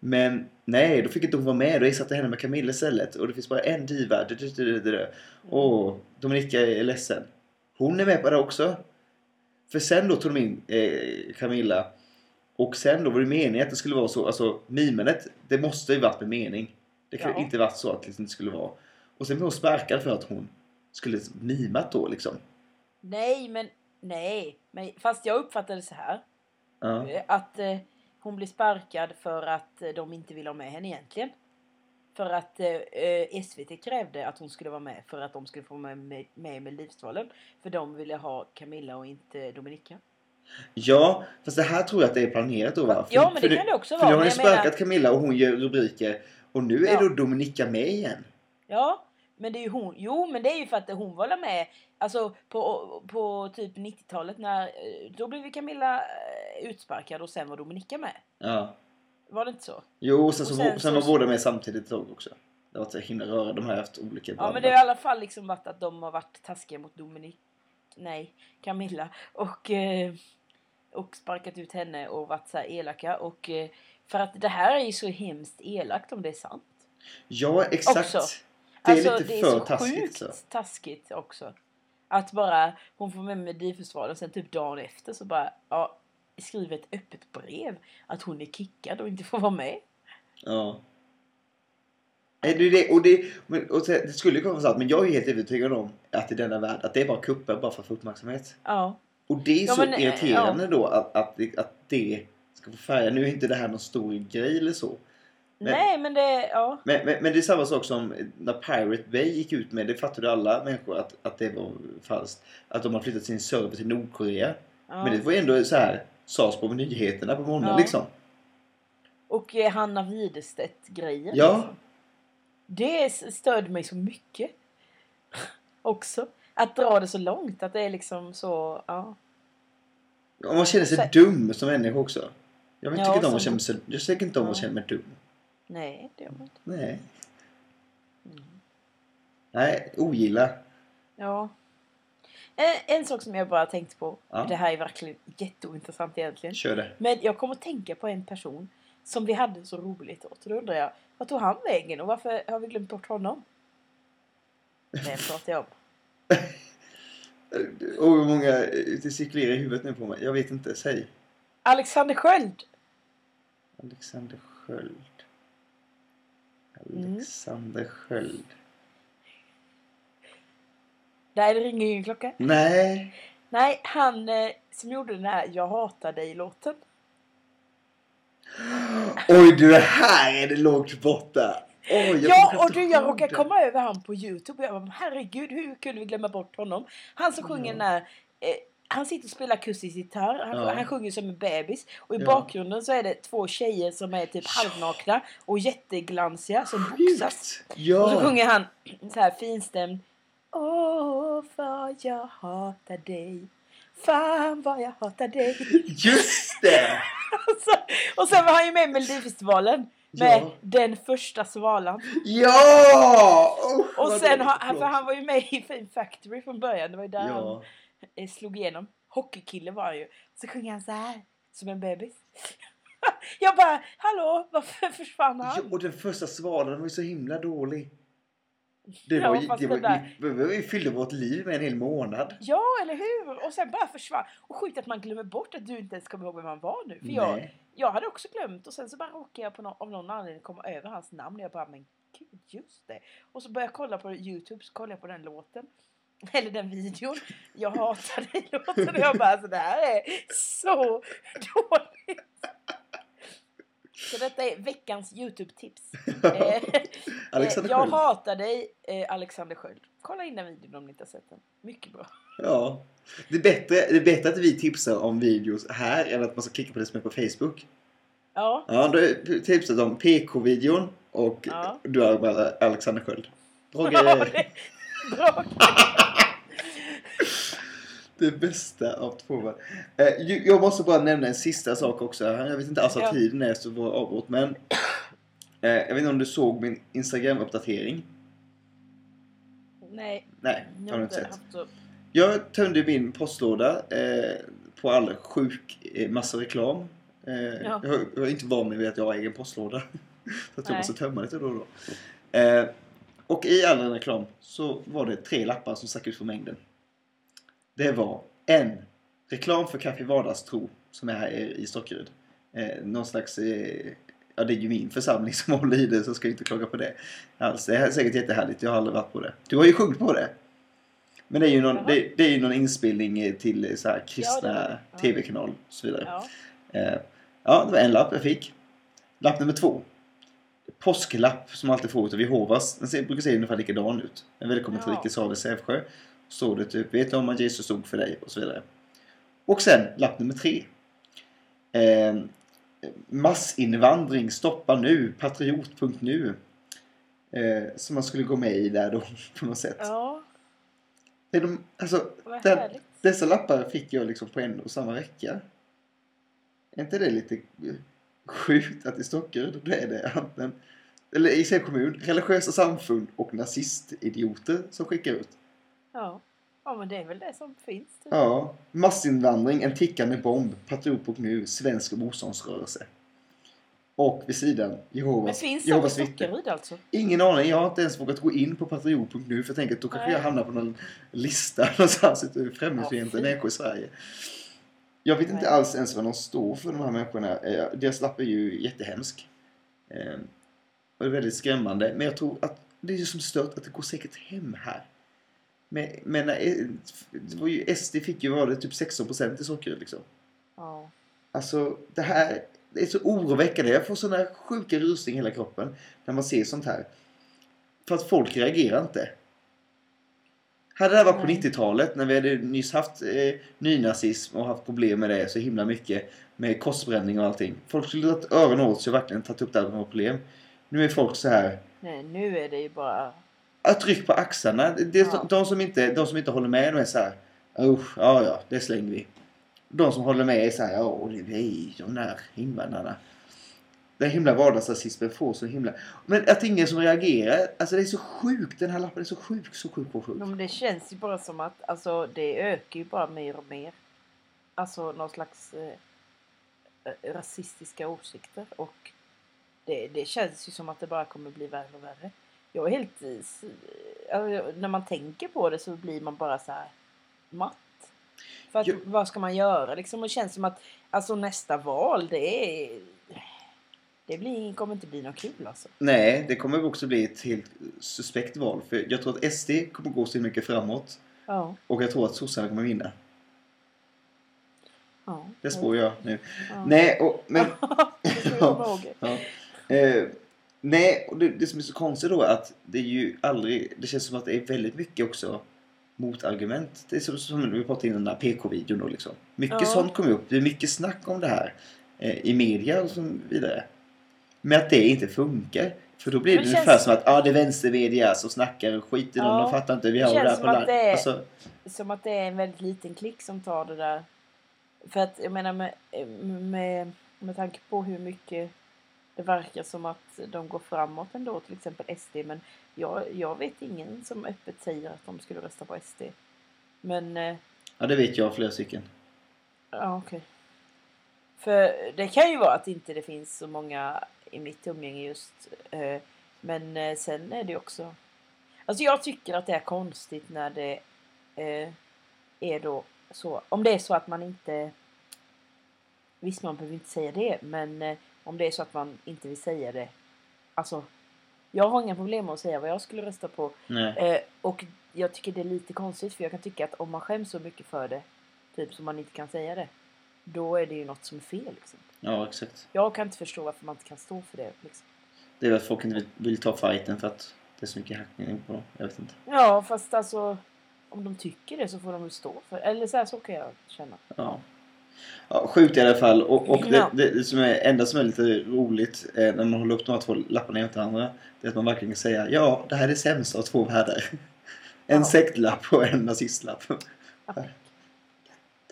Men nej, då fick inte hon vara med. Då ersatte henne med Camilla istället. Och det finns bara en diva. Du, du, du, du, du. Åh, Dominika är ledsen. Hon är med på det också. För sen då tog de in eh, Camilla. Och sen då var det meningen att det skulle vara så. Alltså mimenet, det måste ju varit med mening. Det kan Ja. inte varit så att det liksom inte skulle vara. Och sen blev hon sparkad för att hon skulle mimat då liksom. Nej, men nej. Men, fast jag uppfattade så här. Ja. eh, Att eh, hon blir sparkad för att eh, de inte vill ha med henne egentligen. För att eh, eh, SVT krävde att hon skulle vara med för att de skulle få med, med, med Melodifestivalen. För de ville ha Camilla och inte Dominika. Ja, fast det här tror jag att det är planerat då va? Ja, men för det kan det också För vara, nu har ni jag menar- sparkat Camilla och hon gör rubriker. Och nu är Ja. då Dominika med igen. Ja, men det är ju hon. Jo, men det är ju för att hon var med. Alltså på, på typ 90-talet när eh, då blev ju Camilla eh, utsparkad och sen var Dominika med. Ja. Var det inte så? Jo, sen, så, Och sen sen, så- var båda med samtidigt ett tag också. Det har varit så himla röra. De har haft olika Ja, men det har i alla fall liksom varit att de har varit taskiga mot Dominik. Nej, Camilla. Och, eh, och sparkat ut henne och varit så här elaka. Och eh, för att det här är ju så hemskt elakt om det är sant. Ja, exakt. Också. Det är alltså, lite det är för så taskigt sjukt så. taskigt också. Att bara hon får med Melodifestivalen sen typ dagen efter så bara ja, skriver ett öppet brev att hon är kickad och inte får vara med. Ja. Nej, det, det, och det, och så- det skulle kunna vara sant, men jag är helt övertygad om att i denna värld att det är bara kupper bara för att få uppmärksamhet. Ja. Och det är Ja, så men, eh, irriterande då att, att, det- att det ska få färga. Nu är inte det här någon stor grej eller så. Men- Nej men det, ja. Men, men, men det är samma sak som när Pirate Bay gick ut med, det fattade alla människor att, att det var falskt. Att de har flyttat sin server till Nordkorea. ja. Men det var ändå så här, sades på nyheterna på morgonen Ja. liksom. Och eh, Hanna Widerstedt grejen. Ja. Liksom. Det störde mig så mycket. Också. Att dra det så långt. Att det är liksom så, ja. Och man känner sig Så- dum som människa också. Jag tycker Ja, inte om att känna sig, jag tycker inte om att Ja. känna mig dum. Nej, det gör man inte. Nej. Mm. Nej, ogilla. Ja. En, en sak som jag bara tänkte på. Ja. Det här är verkligen jätteointressant egentligen. Kör det. Men jag kommer att tänka på en person Som vi hade så roligt åt. Och då undrar jag, vart tog han vägen och varför har vi glömt bort honom? Vem pratar jag om? Och hur många det cirkulerar i huvudet nu på mig? Jag vet inte. Säg. Alexander Sköld! Alexander Sköld. Mm. Alexander Sköld. Nej, det ringer ingen klocka. Nej. Nej, han eh, som gjorde den här Jag hatar dig-låten. Oj du, här är det lågt borta. Oj, Ja, och du, jag råkade komma över han på Youtube och jag bara, herregud, hur kunde vi glömma bort honom? Han som sjunger den där, eh, han sitter och spelar akustisk gitarr, han, Ja. han sjunger som en bebis och i Ja. bakgrunden så är det två tjejer som är typ halvnakna och jätteglansiga som boxas. Sjukt. Och så Ja. sjunger han så här finstämd. Åh, vad jag hatar dig. Fan vad jag hatar dig. Just det. Och sen var han ju med i Melodifestivalen. Med Ja. Den första svalan. Ja! Usch, Och sen han- för han var ju med i Fame Factory från början. Det var ju där Ja. han eh, slog igenom. Hockeykille var han ju. Så sjunger han så här. Som en bebis. Jag bara, hallå, varför försvann han? ja, och den första svalen var ju så himla dålig. Det Ja, var fast det var, där- vi, vi, fyllde vårt liv med en hel månad. Ja, eller hur? Och sen bara försvann. Och sjukt att man glömmer bort att du inte ens kommer ihåg vem han var nu. För jag, Nej. jag hade också glömt och sen så bara råkade jag på no av någon anledning komma över hans namn. Och jag bara, men gud, just det. Och så började jag kolla på Youtube, så kollade jag på den låten. Eller den videon. Jag hatar den låten. Och jag bara, alltså det här är så dåligt. Så detta är veckans Youtube-tips. Eh, Alexander eh, jag Sköld. hatar dig, eh, Alexander Sköld. Kolla in den videon om ni inte har sett den. Mycket bra. Ja. Det är, bättre, det är bättre att vi tipsar om videos här än att man ska klicka på det som är på Facebook. Ja, Ja, har tipsat om PK-videon och Ja. du har bara Alexander Sköld. Roger, det- Bra. det bästa av två världar. Eh, Jag måste bara nämna en sista sak också. Jag vet inte alls vad Ja. tiden är så var avbrott men eh, jag vet inte om du såg min Instagram-uppdatering? Nej, Nej, jag har du inte sett. Jag tömde min postlåda eh, på all sjuk massa reklam. Ja. jag, är inte van vid att jag har egen postlåda. så att jag måste tömma lite då och då. Och i all den reklam så var det tre lappar som stack ut från mängden. Det var en reklam för Kaffe Vardagstro som är här i Stockerud. Eh, någon slags eh, Ja, det är ju min församling som håller i det så jag ska inte klaga på det. Alls. Det är säkert jättehärligt. Jag har aldrig varit på det. Du har ju sjungit på det. Men det är ju någon, det, det är ju någon inspelning eh, till eh, så här kristna Ja, tv-kanal och så vidare. Ja. Eh, ja, det var en lapp jag fick. Lapp nummer två. Påsklapp som man alltid får utav Jehovas. Den ser, brukar se ungefär likadan ut. En välkommen till Ja. hav i Sävsjö. Så det typ, vet du om att Jesus stod för dig? Och så vidare. Och sen lapp nummer tre. Eh, massinvandring stoppa nu. Patriot.nu. Eh, som man skulle gå med i där då på något sätt. ja, Det är de, alltså, den, dessa lappar fick jag liksom på en och samma vecka. Är inte det lite eh, sjukt att i Stockerud då är det antingen, eller i sin kommun, religiösa samfund och nazistidioter som skickar ut. Ja. ja, men det är väl det som finns. Typ. Ja, massinvandring, en tickande bomb, patriot.nu, svensk motståndsrörelse. Och vid sidan Men Jehovas, finns det på Jehovas vittnen. Alltså? Ingen aning, jag har inte ens vågat gå in på patriot.nu för jag tänker att då kanske jag hamnar på någon lista någonstans ute främlingsfientlig Ja, människor i Sverige. Jag vet inte Nej. alls ens vad de står för de här människorna. Eh, Deras lapp är ju jättehemsk. Eh, Och det är väldigt skrämmande. Men jag tror att det är ju som stört att det går säkert hem här. Men, men eh, det var ju, SD fick ju var det typ 16% i Sockerud liksom. Ja. Alltså det här det är så oroväckande. Jag får sådana sjuka rusning i hela kroppen när man ser sånt här. För att folk reagerar inte. Hade det här varit på Nej. 90-talet när vi hade nyss haft eh, nynazism och haft problem med det så himla mycket med korsbränning och allting. Folk skulle ha tagit öronen åt sig och verkligen tagit upp det här ett problem. Nu är folk så här Nej, nu är det ju bara... att tryck på axlarna. Det Ja. de, som inte, de som inte håller med de är så här. Usch, ja ja, det slänger vi. De som håller med är så här. Ja, det är de där invandrarna. Den himla vardagsrasismen får så himla... Men att ingen som reagerar. Alltså det är så sjukt. Den här lappen är så sjuk, så sjuk och sjuk. Ja, men det känns ju bara som att alltså, det ökar ju bara mer och mer. Alltså någon slags eh, rasistiska åsikter. Och det, det känns ju som att det bara kommer bli värre och värre. Jag är helt... eh, alltså, när man tänker på det så blir man bara så här matt. För att, Jo. vad ska man göra liksom? Och det känns som att alltså, nästa val, det är... Det blir, kommer inte bli något kul alltså. Nej, det kommer också bli ett helt suspekt val. För jag tror att SD kommer gå så mycket framåt. Ja. Och jag tror att sossarna kommer vinna. ja. Det spår jag nu. Ja. Nej, och, men... Ja. Eh, nej, och det, det som är så konstigt då är att det är ju aldrig... Det känns som att det är väldigt mycket också motargument. Det är som, som vi pratade om i den där PK-videon då liksom. Mycket Ja. sånt kommer upp. Det är mycket snack om det här eh, i media och så vidare. Men att det inte funkar. För då blir det, det ungefär känns- som att ah, det är vänstermedia som snackar och skit i någon. Ja. De fattar inte. Vi har Det det, här på land. det är- Alltså, Som att det är en väldigt liten klick som tar det där. För att jag menar med, med, med tanke på hur mycket det verkar som att de går framåt ändå, till exempel SD. Men jag, jag vet ingen som öppet säger att de skulle rösta på SD. Men, eh, ja, det vet jag flera stycken. ja okej. För det kan ju vara att inte det finns så många i mitt umgänge just. Eh, men eh, sen är det också... Alltså jag tycker att det är konstigt när det är då så. Om det är så att man inte... Visst, man behöver inte säga det, men om det är så att man inte vill säga det. Alltså, jag har inga problem med att säga vad jag skulle rösta på. Eh, och jag tycker det är lite konstigt för jag kan tycka att om man skäms så mycket för det, typ som man inte kan säga det, då är det ju något som är fel. Liksom. Ja, exakt. Jag kan inte förstå varför man inte kan stå för det. Liksom. Det är väl att folk inte vill, vill ta fighten för att det är så mycket hackning på dem. Jag vet inte. Ja, fast alltså om de tycker det så får de väl stå för Eller så, här, så kan jag känna. Ja. Ja, sjukt i alla fall. Och, och Ja. det, det som är enda som är lite roligt eh, när man håller upp de här två lapparna jämte varandra. Det är att man verkligen kan säga ja, det här är det sämsta av två världar. En Ja. sektlapp och en nazistlapp.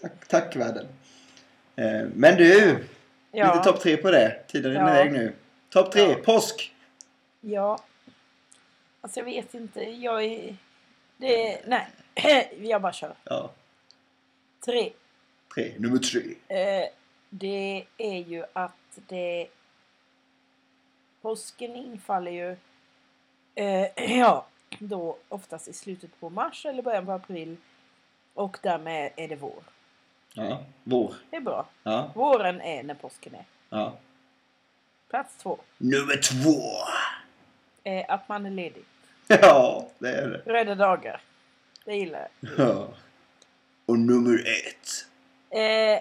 Tack, tack världen. Eh, men du, Ja, lite topp tre på det. Tiden rinner Ja. iväg nu. Topp tre, Ja. påsk! ja. Alltså jag vet inte. Jag är... Det... Nej. jag bara kör. Ja, Tre. Tre. Nummer tre. Eh, det är ju att det... Påsken infaller ju... Eh, ja, då oftast i slutet på mars eller början på april. Och därmed är det vår. Ja, vår. Det är bra. Ja, Våren är när påsken är. ja. Plats två. Nummer två. Eh, att man är ledig. Ja, det är det. Röda dagar. Det gillar jag. Ja. Och nummer ett. Eh,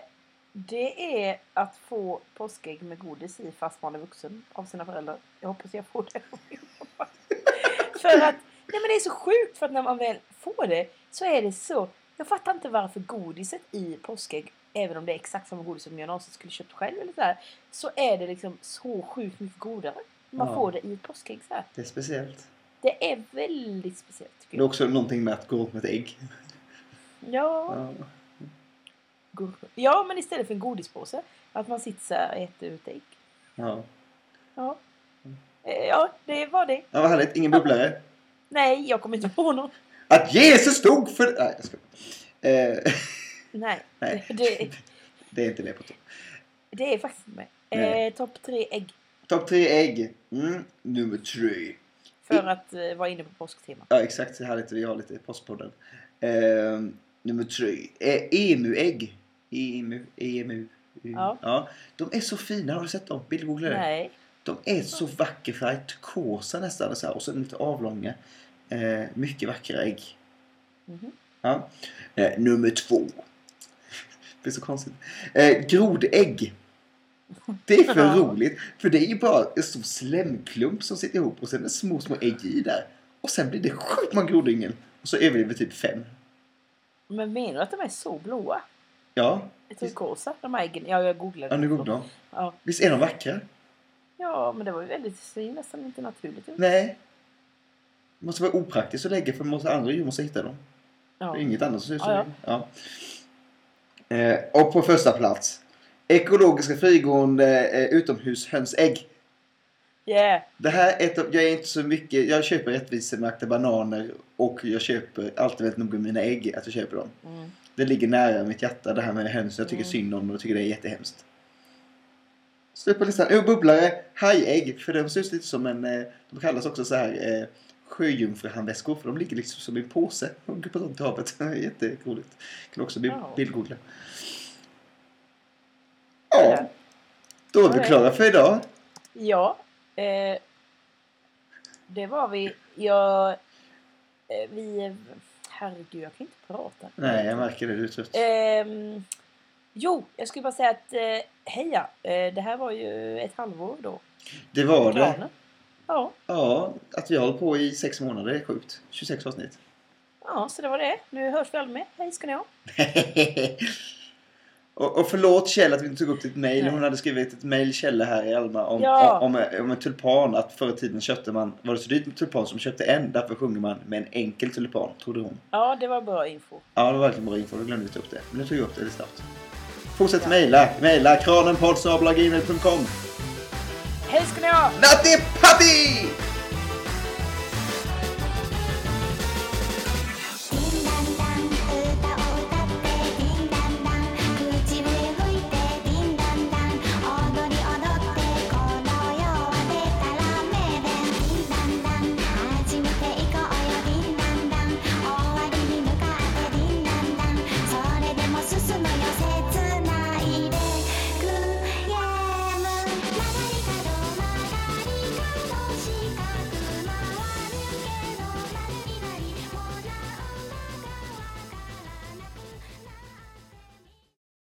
det är att få påskägg med godis i fast man är vuxen av sina föräldrar. Jag hoppas jag får det. för att, nej men det är så sjukt för att när man väl får det så är det så. Jag fattar inte varför godiset i påskägg, även om det är exakt samma godis som jag någonsin skulle köpt själv eller så här, så är det liksom så sjukt mycket godare. Man Ja. får det i ett påskägg så här. Det är speciellt. Det är väldigt speciellt Det är också någonting med att gå runt med ett ägg. Ja. Ja. Ja, men istället för en godispåse. Att man sitter så här och äter ut ägg. Ja. Ja. Eh, Ja, det var det. ja, vad härligt. Ingen bubblare. Nej, jag kommer inte på någon. Att Jesus stod för... Nej, jag ska. Eh, Nej, Nej. Det, det är inte med på topp. det är faktiskt med. Eh, Topp tre ägg. Topp tre ägg. Mm, nummer tre. För att eh, vara inne på påsktema. Ja, exakt. Så härligt. Vi har lite postpodden. Eh, nummer tre. Eh, Emu-ägg. Emu, emu. Ja. ja. De är så fina. Har du sett dem? Bildgoogla det. Nej. De är så vacker färg. Turkosa nästan. Så här. Och så lite avlånga. Eh, mycket vackra ägg. Mhm. Ja. Eh, nummer två. Det är så konstigt. Eh, grodägg. Det är för roligt. För det är ju bara en stor slemklump som sitter ihop och sen är små, små ägg i där. Och sen blir det sjukt många grodyngel. Och så överlever typ fem. Men menar du att de är så blåa? Ja, Turkosa, de här äggen. Ja, jag googlade. ja nu dem. googlar de. Ja. Visst är de vackra? ja, men det var ju väldigt, det ju nästan inte naturligt. Nej. Det måste vara opraktiskt att lägga för måste andra djur måste hitta dem. Ja. Det är inget annat som ser ut som Ja. Ja. Eh, och på första plats. Ekologiska frigående eh, utomhushönsägg. Yeah. Det här är ett av, jag är inte så mycket, jag köper rättvisemärkta bananer och jag köper alltid väldigt noga mina ägg, att jag köper dem. Mm. Det ligger nära mitt hjärta det här med höns. Jag tycker Mm. synd om dem och tycker det är jättehemskt. Slut på listan. Oh, bubblare, hajägg. För de ser ut lite som en... eh, De kallas också så här eh, sjöjungfruhandväskor. För de ligger liksom som i en påse. De på runt i havet. Jätteroligt. Kan också bildgoogla. Ja, då är vi klara för idag. Ja, eh, det var vi. Jag, eh, vi... Herregud, jag kan inte prata. Nej, jag märker det. Du är trött. Ehm, jo, jag skulle bara säga att eh, heja. Eh, det här var ju ett halvår då. Det var det. Ja, Ja, att vi har hållit på i sex månader är sjukt. 26 avsnitt. ja, så det var det. Nu hörs vi aldrig mer. Hej ska ni ha. och, och förlåt Kjell att vi inte tog upp ditt mail. Hon hade skrivit ett mail Kjell här i Alma om, Ja. om, om, om en tulpan. Att förr i tiden köpte man, var det så dyrt med tulpan som köpte en. Därför sjunger man med en enkel tulpan, trodde hon. Ja, det var bra info. Ja, det var verkligen bra info. Då glömde vi ta upp det. Men nu tog jag upp det lite snabbt. Fortsätt mejla. Mejla kranenpodd.gmail.com Hej ska ni ha! Natti Patti!